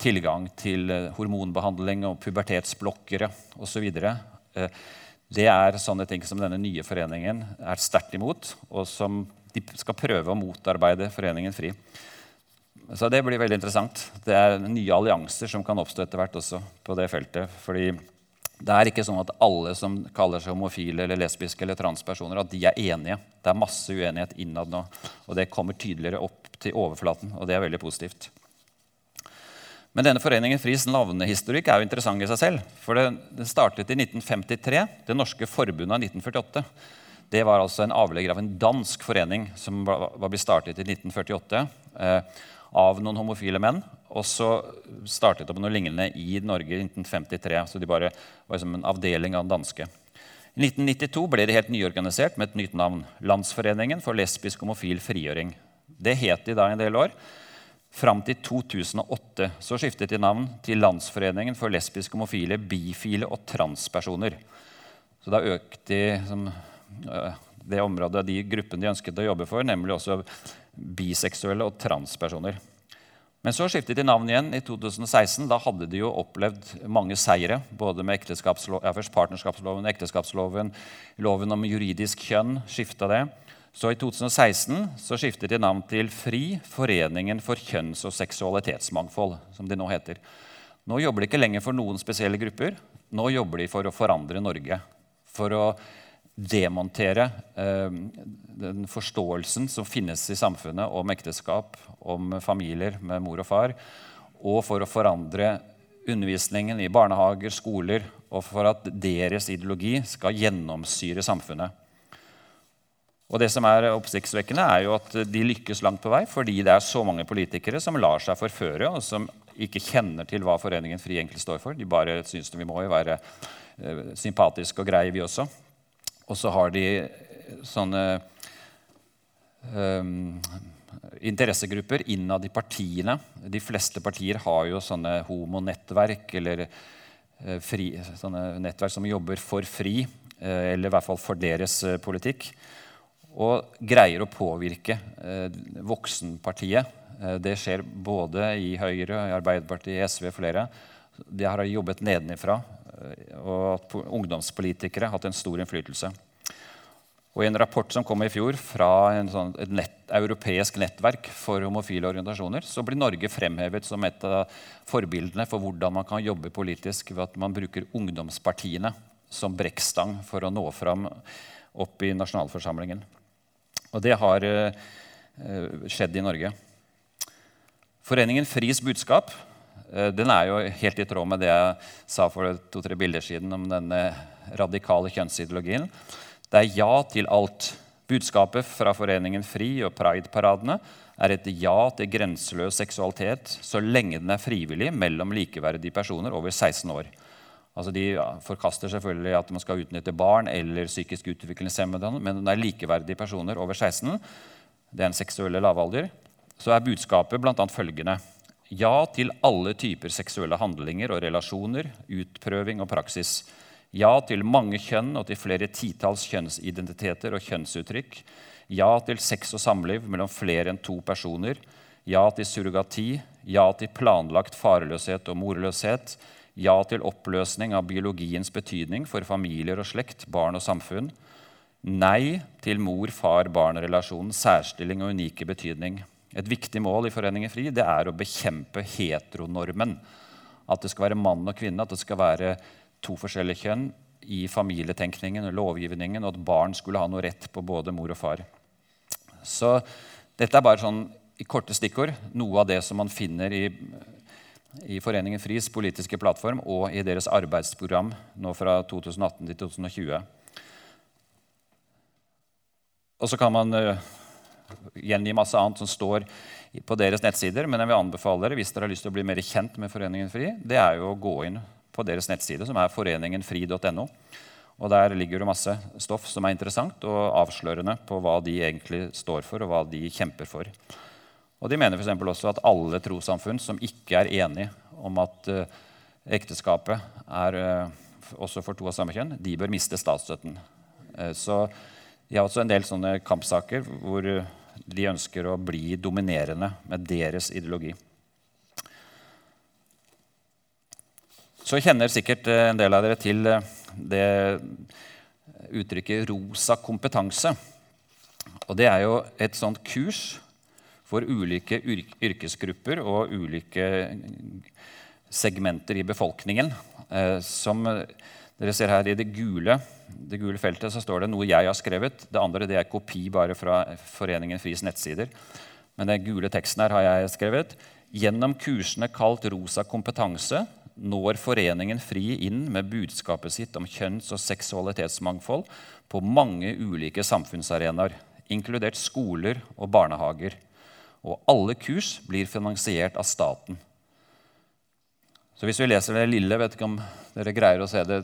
tilgang til uh, hormonbehandling og pubertetsblokkere osv. Uh, det er sånne ting som denne nye foreningen er sterkt imot, og som de skal prøve å motarbeide Foreningen FRI. Så det blir veldig interessant. Det er nye allianser som kan oppstå etter hvert også på det feltet. fordi det er ikke sånn at alle som kaller seg homofile eller lesbiske eller transpersoner, at de er enige. Det er masse uenighet innad nå. Og det kommer tydeligere opp til overflaten, og det er veldig positivt. Men denne foreningen Fris navnehistorikk er jo interessant i seg selv. For den startet i 1953. Det norske forbundet av 1948. Det var altså en avlegger av en dansk forening som var blitt startet i 1948. Eh, av noen homofile menn. Og så startet det på noe lignende i Norge i 1953. Så de bare var som en avdeling av den danske. I 1992 ble det helt nyorganisert med et nytt navn. Landsforeningen for lesbisk homofil frigjøring. Det het de da en del år. Fram til 2008 så skiftet de navn til Landsforeningen for lesbiske, homofile, bifile og transpersoner. Så da økte de som, det området, de gruppene de ønsket å jobbe for, nemlig også biseksuelle og transpersoner. Men så skiftet de navn igjen i 2016. Da hadde de jo opplevd mange seire. Både med ja, partnerskapsloven, ekteskapsloven, loven om juridisk kjønn. skiftet det. Så i 2016 så skiftet de navn til FRI, Foreningen for kjønns- og seksualitetsmangfold. som de Nå heter. Nå jobber de ikke lenger for noen spesielle grupper. Nå jobber de for å forandre Norge. For å demontere eh, den forståelsen som finnes i samfunnet om ekteskap, om familier med mor og far, og for å forandre undervisningen i barnehager, skoler, og for at deres ideologi skal gjennomsyre samfunnet. Og det som er oppsiktsvekkende, er jo at de lykkes langt på vei fordi det er så mange politikere som lar seg forføre, og som ikke kjenner til hva Foreningen FRI egentlig står for. De bare syns vi må jo være eh, sympatiske og greie, vi også. Og så har de sånne um, interessegrupper innad i partiene. De fleste partier har jo sånne homonettverk eller uh, fri, sånne nettverk som jobber for FRI, uh, eller i hvert fall for deres uh, politikk. Og greier å påvirke voksenpartiet. det skjer både i Høyre, i Arbeiderpartiet, SV og flere. De har jobbet nedenifra og at ungdomspolitikere har hatt en stor innflytelse. Og I en rapport som kom i fjor fra sånn, et nett, europeisk nettverk for homofile organisasjoner, så blir Norge fremhevet som et av forbildene for hvordan man kan jobbe politisk ved at man bruker ungdomspartiene som brekkstang for å nå fram opp i nasjonalforsamlingen. Og det har uh, skjedd i Norge. Foreningen Fris budskap Eh, den er jo helt i tråd med det jeg sa for to-tre bilder siden om denne radikale kjønnsideologien. Det er ja til alt. Budskapet fra Foreningen FRI og Pride-paradene er et ja til grenseløs seksualitet så lenge den er frivillig mellom likeverdige personer over 16 år. Altså de forkaster selvfølgelig at man skal utnytte barn eller psykisk utviklingshemmede, men det er likeverdige personer over 16, det er en seksuelle lavalder, så er budskapet bl.a. følgende ja til alle typer seksuelle handlinger og relasjoner, utprøving og praksis. Ja til mange kjønn og til flere titalls kjønnsidentiteter og kjønnsuttrykk. Ja til sex og samliv mellom flere enn to personer. Ja til surrogati. Ja til planlagt farløshet og morløshet. Ja til oppløsning av biologiens betydning for familier og slekt, barn og samfunn. Nei til mor-far-barn-relasjonens særstilling og unike betydning. Et viktig mål i Foreningen FRI det er å bekjempe heteronormen. At det skal være mann og kvinne, at det skal være to forskjellige kjønn i familietenkningen og lovgivningen, og at barn skulle ha noe rett på både mor og far. Så dette er bare sånn i korte stikkord noe av det som man finner i, i Foreningen FRIs politiske plattform og i deres arbeidsprogram nå fra 2018 til 2020. Og så kan man eh, gjengi masse annet som står på deres nettsider. Men jeg vil anbefale dere hvis dere har lyst til å bli mer kjent med Foreningen FRI, det er jo å gå inn på deres nettside, som er foreningenfri.no. Og Der ligger det masse stoff som er interessant og avslørende på hva de egentlig står for, og hva de kjemper for. Og de mener f.eks. også at alle trossamfunn som ikke er enige om at uh, ekteskapet er uh, også for to av samme kjønn, de bør miste statsstøtten. Uh, så de har også en del sånne kampsaker hvor de ønsker å bli dominerende med deres ideologi. Så kjenner sikkert en del av dere til det uttrykket 'rosa kompetanse'. Og det er jo et sånt kurs for ulike yrkesgrupper og ulike segmenter i befolkningen. Eh, som dere ser her i det gule, det gule, feltet så står det noe jeg har skrevet. Det andre det er kopi bare fra Foreningen Fris nettsider. Men den gule teksten her har jeg skrevet. Gjennom kursene kalt Rosa kompetanse når Foreningen FRI inn med budskapet sitt om kjønns- og seksualitetsmangfold på mange ulike samfunnsarenaer, inkludert skoler og barnehager. Og alle kurs blir finansiert av staten. Så hvis vi leser det lille, vet ikke om dere greier å se det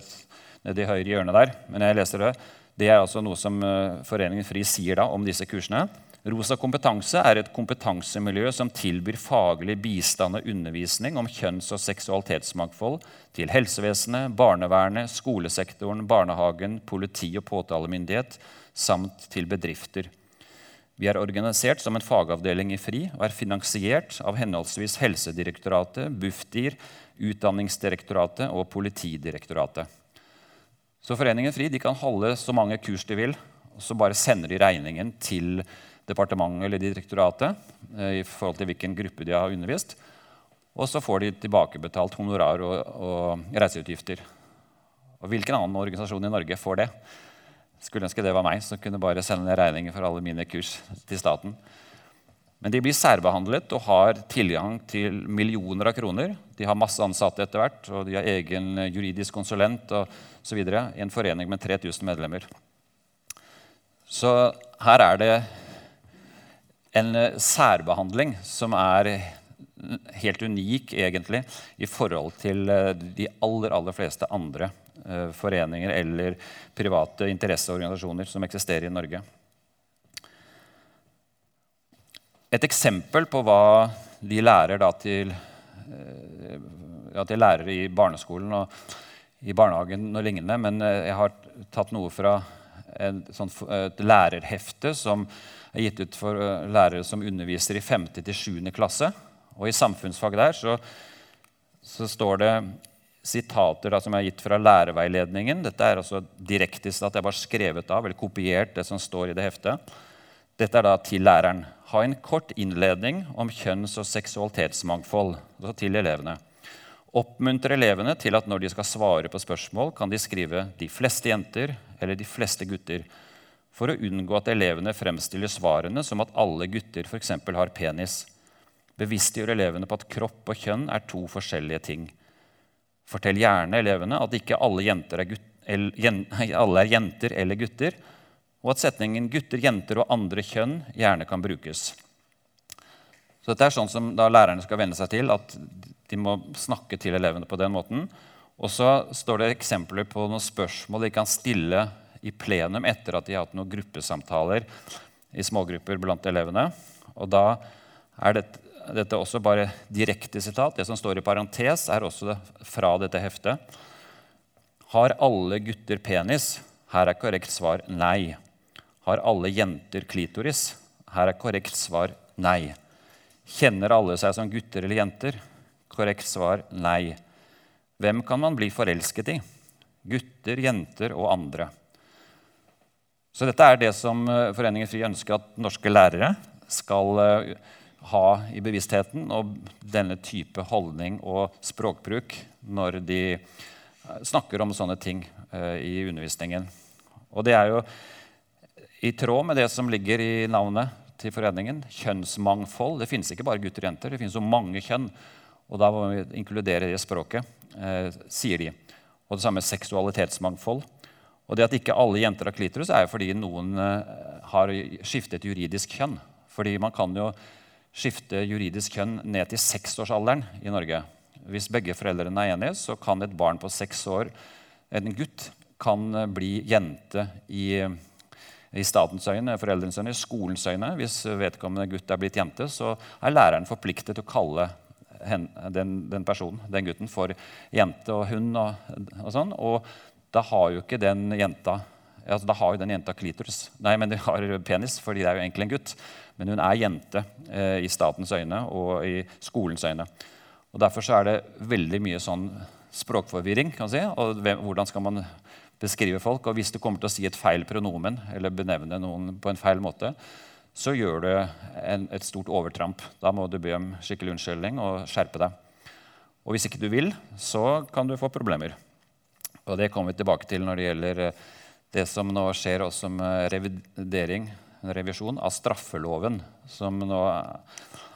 nede i høyre hjørne der, men jeg leser det. Det er altså noe som eh, Foreningen FRI sier da om disse kursene. Rosa kompetanse er et kompetansemiljø som tilbyr faglig bistand og undervisning om kjønns- og seksualitetsmangfold til helsevesenet, barnevernet, skolesektoren, barnehagen, politi og påtalemyndighet samt til bedrifter. Vi er organisert som en fagavdeling i FRI og er finansiert av henholdsvis Helsedirektoratet, Bufdir, Utdanningsdirektoratet og Politidirektoratet. Så Foreningen FRI kan holde så mange kurs de vil, og så bare sender de regningen til departementet eller direktoratet eh, i forhold til hvilken gruppe de har undervist. Og så får de tilbakebetalt honorar og, og reiseutgifter. Og hvilken annen organisasjon i Norge får det? Skulle ønske det var meg som kunne bare sende ned regninger for alle mine kurs til staten. Men de blir særbehandlet og har tilgang til millioner av kroner. De har masse ansatte etter hvert, og de har egen juridisk konsulent osv. i en forening med 3000 medlemmer. Så her er det en eh, særbehandling som er helt unik egentlig i forhold til eh, de aller, aller fleste andre eh, foreninger eller private interesseorganisasjoner som eksisterer i Norge. Et eksempel på hva de lærer til, ja, til lærere i barneskolen og i barnehagen og lignende, men jeg har tatt noe fra et, et lærerhefte som er gitt ut for eh, lærere som underviser i 5. til 7. klasse. Og i samfunnsfag der så, så står det sitater da, som har gitt fra lærerveiledningen. Dette er altså direkte at jeg bare skrevet av eller kopiert det som står i det heftet. Dette er da til læreren. Ha en kort innledning om kjønns- og seksualitetsmangfold. Altså til elevene. Oppmuntre elevene til at når de skal svare på spørsmål, kan de skrive 'de fleste jenter' eller 'de fleste gutter' for å unngå at elevene fremstiller svarene som at alle gutter f.eks. har penis. Bevisstgjør elevene på at kropp og kjønn er to forskjellige ting. Fortell gjerne elevene at ikke alle, er, gutt, alle er jenter eller gutter, og at setningen 'gutter, jenter og andre kjønn' gjerne kan brukes. Så dette er sånn som lærerne skal venne seg til, at de må snakke til elevene på den måten. Og så står det eksempler på noen spørsmål de kan stille i plenum etter at de har hatt noen gruppesamtaler i smågrupper blant elevene. Og da er dette, er også bare direkte sitat. Det som står i parentes, er også fra dette heftet. Har alle gutter penis? Her er korrekt svar nei. Har alle jenter klitoris? Her er korrekt svar nei. Kjenner alle seg som gutter eller jenter? Korrekt svar nei. Hvem kan man bli forelsket i? Gutter, jenter og andre. Så dette er det som eh, Foreningen FRI ønsker at norske lærere skal eh, ha i bevisstheten, og denne type holdning og språkbruk når de eh, snakker om sånne ting i undervisningen. Og det er jo i tråd med det som ligger i navnet til foreningen. Kjønnsmangfold. Det finnes ikke bare gutter og jenter, det finnes jo mange kjønn. Og da må vi inkludere det i språket, eh, sier de. Og det samme seksualitetsmangfold. Og det at ikke alle jenter har klitoris, er jo fordi noen eh, har skiftet juridisk kjønn. Fordi man kan jo skifte juridisk kjønn ned til seksårsalderen i Norge. Hvis begge foreldrene er enige, så kan et barn på seks år, en gutt, kan eh, bli jente i, i statens øyne, foreldrenes øyne, skolens øyne. Hvis vedkommende gutt er blitt jente, så er læreren forpliktet til å kalle den, den, personen, den gutten, for jente og hund. Og, og, sånn. og da har jo ikke den jenta altså Da har jo den jenta klitoris. Nei, men de har penis, fordi det er jo egentlig en gutt. Men hun er jente eh, i statens øyne og i skolens øyne. Og Derfor så er det veldig mye sånn språkforvirring. kan man si, og hvem, Hvordan skal man beskrive folk? Og Hvis du kommer til å si et feil pronomen eller benevne noen på en feil måte, så gjør du en, et stort overtramp. Da må du be om skikkelig unnskyldning og skjerpe deg. Og hvis ikke du vil, så kan du få problemer. Og det kommer vi tilbake til når det gjelder eh, det som nå skjer også med revidering, revisjon av straffeloven, som nå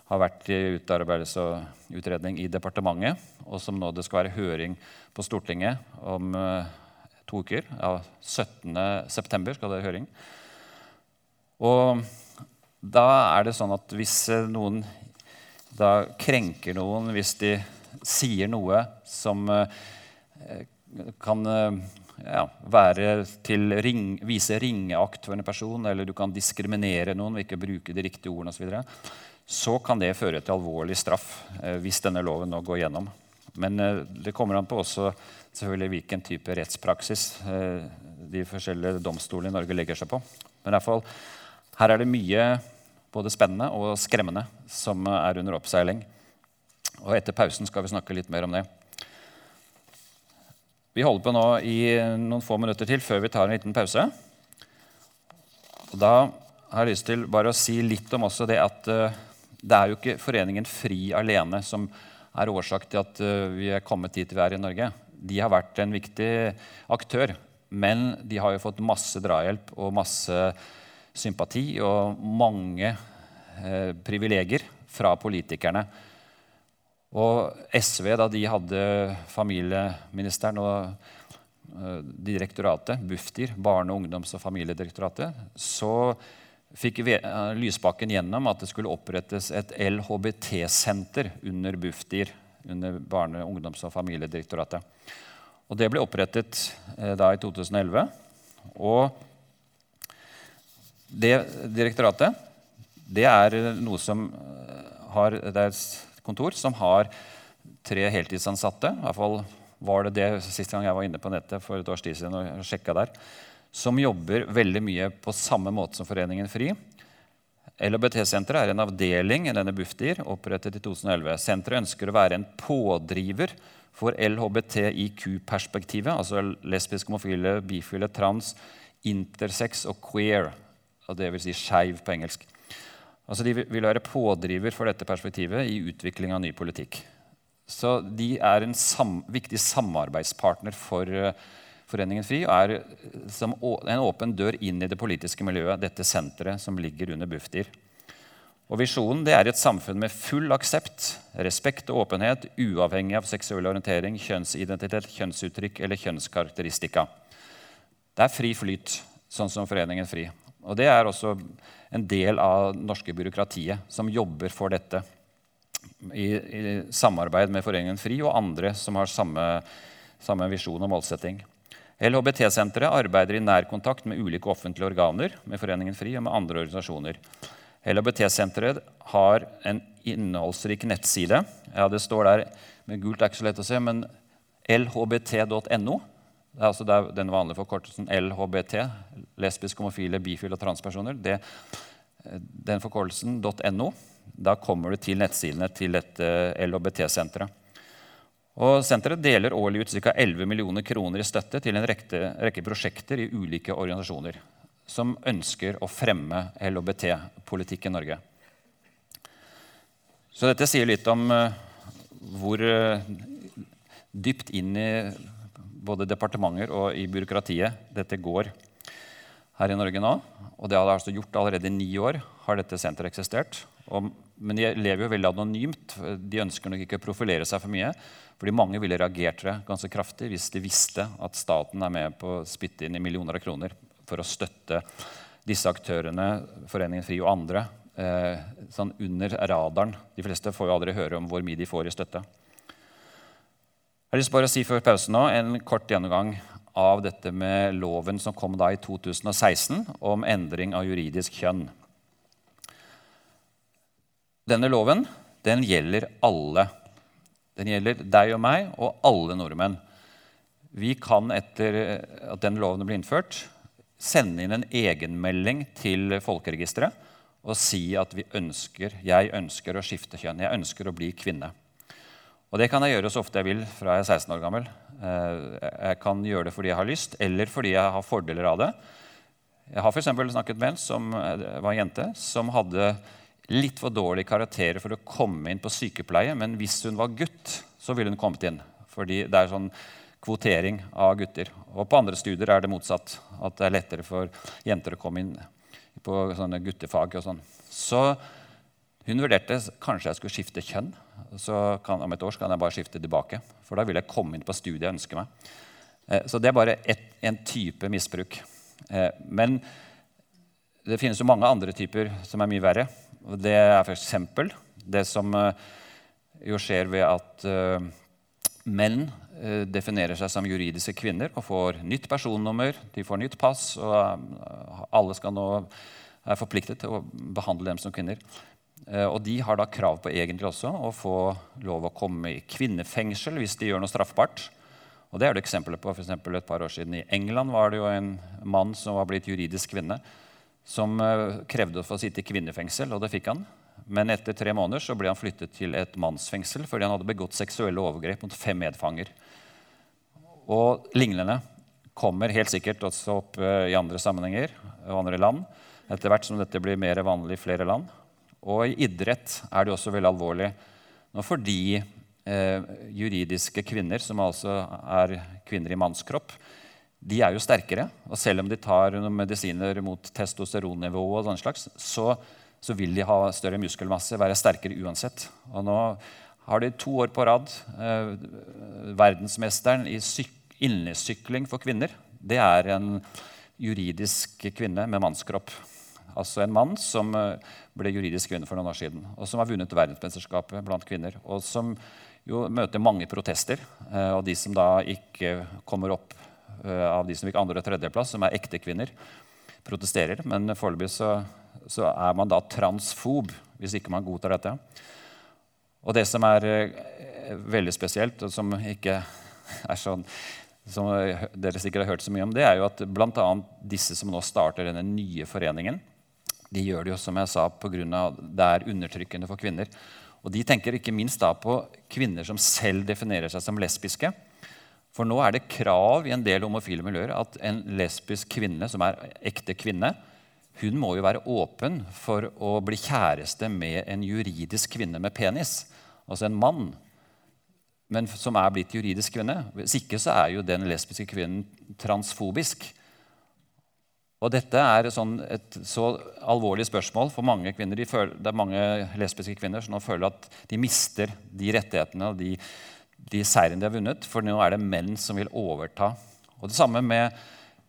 har vært i utarbeidelse og utredning i departementet, og som nå det skal være høring på Stortinget om uh, to uker. Ja, 17.9. skal det være høring. Og da er det sånn at hvis eh, noen da krenker noen, hvis de sier noe som uh, kan uh, til, ring, vise ringeakt for en person, eller du kan diskriminere noen ved ikke å bruke de riktige ordene osv., så, så kan det føre til alvorlig straff eh, hvis denne loven nå går gjennom. Men eh, det kommer an på også selvfølgelig hvilken type rettspraksis eh, de forskjellige domstolene i Norge legger seg på. Men i hvert fall, her er det mye både spennende og skremmende som er under oppseiling. Og etter pausen skal vi snakke litt mer om det. Vi holder på nå i noen få minutter til før vi tar en liten pause. Og da har jeg lyst til bare å si litt om også det at uh, det er jo ikke Foreningen FRI alene som er årsak til at uh, vi er kommet dit vi er i Norge. De har vært en viktig aktør, men de har jo fått masse drahjelp og masse sympati og mange eh, privilegier fra politikerne. Og SV, da de hadde familieministeren og uh, direktoratet, Bufdir, Barne-, ungdoms- og familiedirektoratet, så fikk uh, Lysbakken gjennom at det skulle opprettes et LHBT-senter under Bufdir, under Barne-, ungdoms- og familiedirektoratet. Og det ble opprettet uh, da i 2011. Og det direktoratet det er noe som har det er kontor som har tre heltidsansatte. I hvert fall var det det sist gang jeg var inne på nettet for et års tid siden og sjekka der. Som jobber veldig mye på samme måte som Foreningen FRI. LHBT-senteret er en avdeling i denne Bufdir, opprettet i 2011. Senteret ønsker å være en pådriver for LHBTIQ-perspektivet, altså lesbisk, homofile, bifile, trans, intersex og queer. Og det vil si skeiv på engelsk. Altså De vil være pådriver for dette perspektivet i utvikling av ny politikk. Så de er en sam viktig samarbeidspartner for uh, Foreningen FRI og er eh, en åpen dør inn i det politiske miljøet, dette senteret som ligger under Bufdir. Og Visjonen er et samfunn med full aksept, respekt og åpenhet, uavhengig av seksuell orientering, kjønnsidentitet, kjønnsuttrykk eller kjønnskarakteristika. Det er fri flyt, sånn som Foreningen FRI. Og Det er også en del av det norske byråkratiet som jobber for dette. I, i samarbeid med Foreningen FRI og andre som har samme, samme visjon og målsetting. LHBT-senteret arbeider i nær kontakt med ulike offentlige organer, med Foreningen FRI og med andre organisasjoner. LHBT-senteret har en innholdsrik nettside. Ja, Det står der med gult, er ikke så lett å se, men lhbt.no. Det er altså den vanlige forkortelsen LHBT, lesbiske, homofile, bifile og transpersoner. Det, den forkortelsen .no. Da kommer du til nettsidene til dette LHBT-senteret. Og Senteret deler årlig ut ca. 11 millioner kroner i støtte til en rekke, rekke prosjekter i ulike organisasjoner som ønsker å fremme LHBT-politikk i Norge. Så dette sier litt om uh, hvor uh, dypt inn i både departementer og i byråkratiet dette går her i Norge nå. Og det har altså gjort allerede i ni år har dette senteret eksistert. Og, men de lever jo veldig anonymt. De ønsker nok ikke å profilere seg for mye. Fordi mange ville reagert ganske kraftig hvis de visste at staten er med på å spytte inn i millioner av kroner for å støtte disse aktørene, Foreningen FRI og andre, eh, sånn under radaren. De fleste får jo aldri høre om hvor mye de får i støtte. Jeg har lyst bare å si før pausen nå, en kort gjennomgang av dette med loven som kom da i 2016 om endring av juridisk kjønn. Denne loven den gjelder alle. Den gjelder deg og meg og alle nordmenn. Vi kan etter at den loven ble innført, sende inn en egenmelding til folkeregisteret og si at vi ønsker, jeg ønsker å skifte kjønn. Jeg ønsker å bli kvinne. Og det kan jeg gjøre så ofte jeg vil fra jeg er 16 år gammel. Eh, jeg kan gjøre det fordi jeg har lyst, eller fordi jeg har fordeler av det. Jeg har for snakket med en som eh, var en jente som hadde litt for dårlige karakterer for å komme inn på sykepleie, men hvis hun var gutt, så ville hun kommet inn. Fordi det er sånn kvotering av gutter. Og på andre studier er det motsatt. At det er lettere for jenter å komme inn på sånne guttefag og sånn. Så hun vurderte kanskje jeg skulle skifte kjønn. Så kan, om et år kan jeg bare skifte tilbake. For da vil jeg komme inn på studiet jeg ønsker meg. Eh, så det er bare et, en type misbruk. Eh, men det finnes jo mange andre typer som er mye verre. Det er f.eks. det som eh, jo skjer ved at menn definerer seg som juridiske kvinner og får nytt personnummer, de får nytt pass, og alle skal nå er forpliktet til å behandle dem som kvinner. Eh, og de har da krav på egentlig også å få lov å komme i kvinnefengsel hvis de gjør noe straffbart. Og det er det eksempler på. For et par år siden I England var det jo en mann som var blitt juridisk kvinne, som eh, krevde å få sitte i kvinnefengsel, og det fikk han. Men etter tre måneder så ble han flyttet til et mannsfengsel fordi han hadde begått seksuelle overgrep mot fem medfanger. Og lignende kommer helt sikkert også opp eh, i andre sammenhenger og andre land etter hvert som dette blir mer vanlig i flere land. Og i idrett er det også veldig alvorlig. Nå fordi eh, juridiske kvinner, som altså er kvinner i mannskropp, de er jo sterkere. Og selv om de tar noen medisiner mot testosteronnivå, og sånn slags, så, så, vil de ha større muskelmasse, være sterkere uansett. Og nå har de to år på rad eh, verdensmesteren i innesykling for kvinner. Det er en juridisk kvinne med mannskropp. Altså en mann som eh, ble juridisk kvinne for noen år siden, og som har vunnet verdensmesterskapet blant kvinner. Og som jo møter mange protester. Eh, og de som da ikke kommer opp eh, av de som fikk andre- og tredjeplass, som er ekte kvinner, protesterer. Men foreløpig så, så, er man da transfob hvis ikke man godtar dette. Og det som er veldig spesielt, og som ikke er sånn som dere sikkert har hørt så mye om, det er jo at bl.a. disse som nå starter denne nye foreningen, de gjør det jo som jeg sa, pga. det er undertrykkende for kvinner. Og De tenker ikke minst da på kvinner som selv definerer seg som lesbiske. For nå er det krav i en del homofile miljøer at en lesbisk kvinne som er ekte kvinne, hun må jo være åpen for å bli kjæreste med en juridisk kvinne med penis. Altså en mann, men som er blitt juridisk kvinne. Hvis ikke så er jo den lesbiske kvinnen transfobisk. Og dette er sånn et så alvorlig spørsmål for mange kvinner. De føler, det er mange lesbiske kvinner som nå føler at de mister de rettighetene og de, de seirene de har vunnet, for nå er det menn som vil overta. Og Det samme med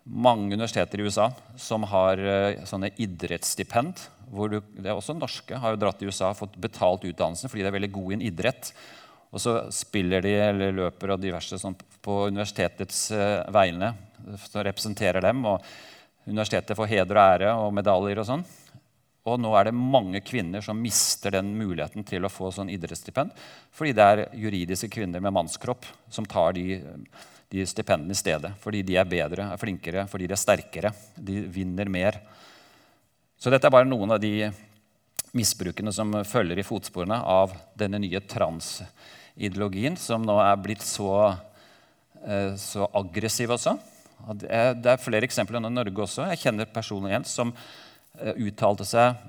mange universiteter i USA som har uh, sånne idrettsstipend. hvor du, det er Også norske har jo dratt til USA og fått betalt utdannelsen fordi de er veldig gode i en idrett. Og så spiller de eller løper og diverse sånn, på universitetets uh, vegne som representerer dem. og Universitetet får heder og ære og medaljer og sånn. Og nå er det mange kvinner som mister den muligheten til å få sånn idrettsstipend fordi det er juridiske kvinner med mannskropp som tar de, de stipendene i stedet. Fordi de er bedre, er flinkere, fordi de er sterkere. De vinner mer. Så dette er bare noen av de misbrukene som følger i fotsporene av denne nye transideologien, som nå er blitt så, eh, så aggressiv også. Det er flere eksempler i Norge også. Jeg kjenner personer igjen som eh, uttalte seg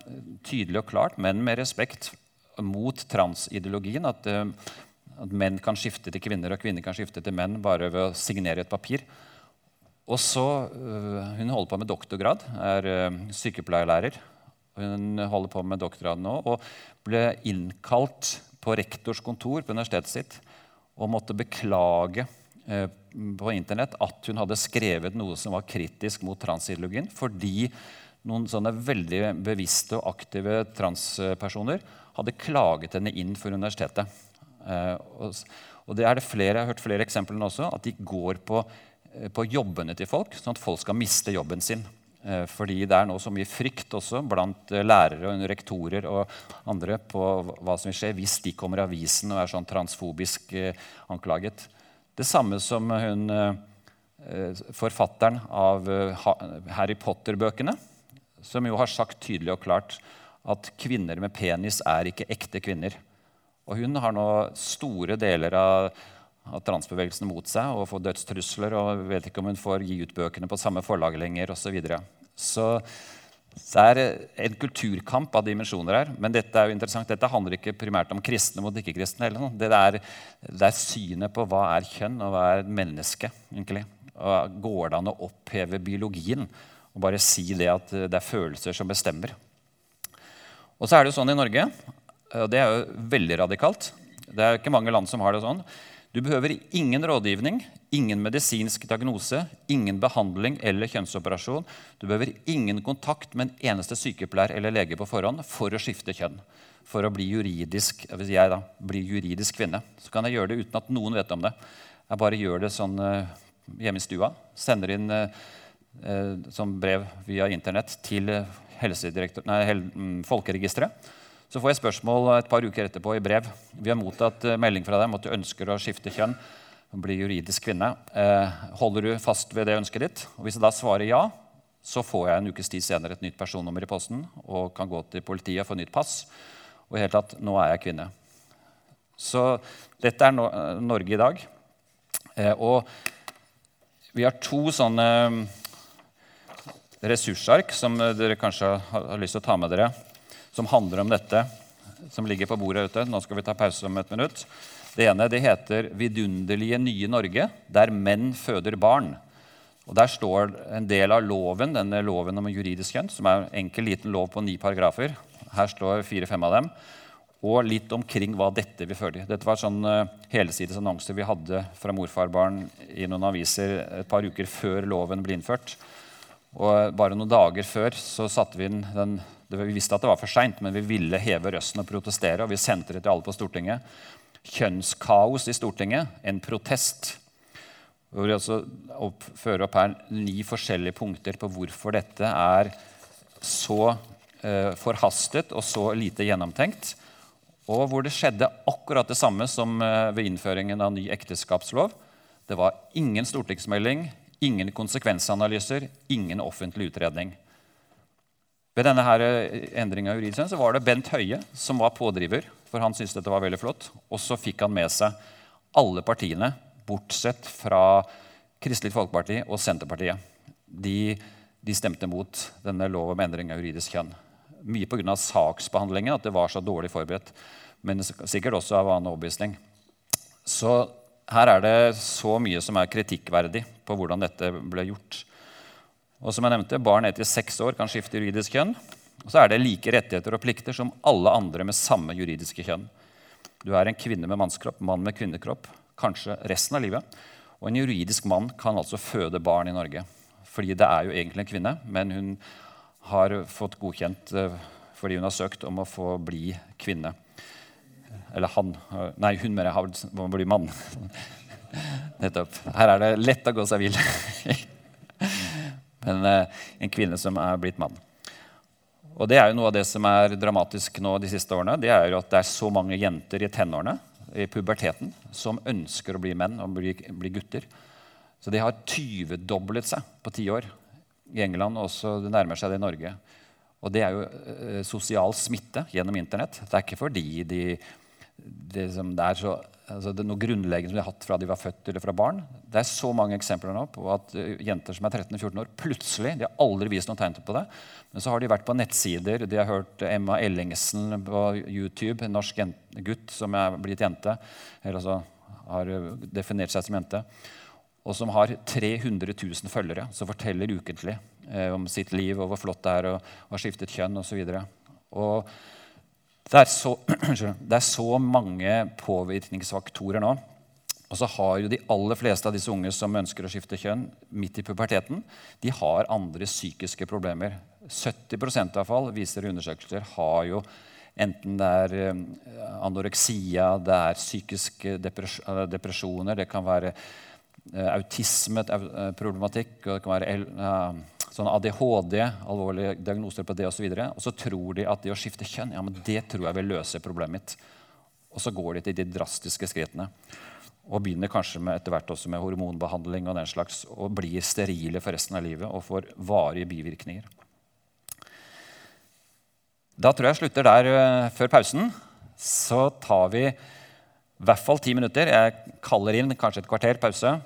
tydelig og klart, men med respekt, mot transideologien. At, eh, at, menn kan skifte til kvinner, og kvinner kan skifte til menn bare ved å signere et papir. Og så, eh, Hun holder på med doktorgrad, er sykepleierlærer. Hun holder på med doktorgrad nå og ble innkalt på rektors kontor på universitetet sitt og måtte beklage Eh, på internett at hun hadde skrevet noe som var kritisk mot transideologien, fordi noen sånne veldig bevisste og aktive transpersoner hadde klaget henne inn for universitetet. Eh, og det er det flere, Jeg har hørt flere eksempler også, at de går på eh, på jobbene til folk, sånn at folk skal miste jobben sin. Eh, fordi det er nå så mye frykt også blant eh, lærere og rektorer og andre på hva som vil skje hvis de kommer i avisen og er sånn transfobisk anklaget. Det samme som hun forfatteren av Harry Potter-bøkene, som jo har sagt tydelig og klart at kvinner med penis er ikke ekte kvinner. Og hun har nå store deler av av transbevegelsen mot seg og får dødstrusler og vet ikke om hun får gi ut bøkene på samme forlag lenger osv. Så, videre. så det er en kulturkamp av dimensjoner her. Men dette er jo interessant. Dette handler ikke primært om kristne mot ikke-kristne. Det, er, det er synet på hva er kjønn, og hva er menneske. egentlig. Og går det an å oppheve biologien og bare si det at det er følelser som bestemmer? Og så er det jo sånn i Norge, og det er jo veldig radikalt Det er ikke mange land som har det sånn. Du behøver ingen rådgivning, ingen medisinsk diagnose, ingen behandling eller kjønnsoperasjon. Du behøver ingen kontakt med en eneste sykepleier eller lege på forhånd for å skifte kjønn. For å bli juridisk, hvis jeg da, blir juridisk kvinne. Så kan jeg gjøre det uten at noen vet om det. Jeg bare gjør det sånn uh, hjemme i stua. Sender inn uh, uh, som brev via Internett til nei, mm, Folkeregisteret. Så får jeg spørsmål et par uker etterpå i brev. Vi har mottatt eh, melding fra dem at du ønsker å skifte kjønn. og bli juridisk kvinne. Eh, holder du fast ved det ønsket ditt? Og Hvis jeg da svarer ja, så får jeg en ukes tid senere et nytt personnummer i posten og kan gå til politiet og få nytt pass. Og i hele tatt, nå er jeg kvinne. Så dette er no eh, Norge i dag. Eh, og vi har to sånne ressursark som dere kanskje har lyst til å ta med dere som handler om dette, som ligger på bordet ute. Nå skal vi ta pause om et minutt. Det ene det heter 'Vidunderlige nye Norge', der menn føder barn. Og Der står en del av loven, denne loven om juridisk kjønn, som er en enkel, liten lov på ni paragrafer. Her står fire-fem av dem. Og litt omkring hva dette vil føre til. Dette var sånn uh, helsides annonser vi hadde fra morfarbarn i noen aviser et par uker før loven ble innført. Og bare noen dager før så satte vi inn den vi visste at det var for seint, men vi ville heve røsten og protestere. og Vi sendte det til alle på Stortinget. Kjønnskaos i Stortinget, en protest. Hvor vi altså opp, fører opp her ni forskjellige punkter på hvorfor dette er så eh, forhastet og så lite gjennomtenkt. Og hvor det skjedde akkurat det samme som eh, ved innføringen av ny ekteskapslov. Det var ingen stortingsmelding, ingen konsekvensanalyser, ingen offentlig utredning. Ved denne her eh, endringa av juridisk så var det Bent Høie som var pådriver. For han syntes dette var veldig flott. Og så fikk han med seg alle partiene, bortsett fra Kristelig Folkeparti og Senterpartiet. De, de stemte mot denne lov om endring av juridisk kjønn. Mye pga. saksbehandlingen, at det var så dårlig forberedt. Men sikkert også av annen overbevisning. Så her er det så mye som er kritikkverdig på hvordan dette ble gjort. Og som jeg nevnte, Barn til seks år kan skifte juridisk kjønn. Og så er det like rettigheter og plikter som alle andre med samme juridiske kjønn. Du er en kvinne med mannskropp, mann med kvinnekropp, kanskje resten av livet. Og en juridisk mann kan altså føde barn i Norge. Fordi det er jo egentlig en kvinne, men hun har fått godkjent eh, fordi hun har søkt om å få bli kvinne. Eller han Nei, hun mener jeg må bli mann. Nettopp. Her er det lett å gå seg vill. men eh, en kvinne som er blitt mann. Og det er jo Noe av det som er dramatisk nå de siste årene, det er jo at det er så mange jenter i tenårene i puberteten, som ønsker å bli menn og bli, bli gutter. Så de har tyvedoblet seg på ti år i England, og også det nærmer seg det i Norge. Og det er jo eh, sosial smitte gjennom Internett. Det er ikke fordi de de det, er så, altså det noe grunnleggende som de har hatt fra de var født eller fra barn. Det er så mange eksempler nå på at uh, jenter som er 13-14 år, plutselig de har aldri vist noen tegn på det. Men så har de vært på nettsider, de har hørt Emma Ellingsen på YouTube, en norsk gutt som er blitt jente, eller altså har uh, definert seg som jente, og som har 300 000 følgere som forteller ukentlig eh, om sitt liv og hvor flott det er og har skiftet kjønn osv. Og, så og det er, så, det er så mange påvirkningsfaktorer nå. Og så har jo de aller fleste av disse unge som ønsker å skifte kjønn midt i puberteten, de har andre psykiske problemer. 70% av fall, viser undersøkelser, har jo enten det er eh, anoreksia, det er psykiske depresjoner, det kan være eh, autismeproblematikk, og det kan være eh, sånn ADHD, alvorlige diagnoser på det osv. Og, så og så tror de at det å skifte kjønn ja, men det tror jeg vil løse problemet mitt. Og så går de til de drastiske skrittene. Og begynner kanskje med, etter hvert også med hormonbehandling og den slags, og blir sterile for resten av livet og får varige bivirkninger. Da tror jeg jeg slutter der uh, før pausen. Så tar vi i hvert fall ti minutter. Jeg kaller inn kanskje et kvarter pause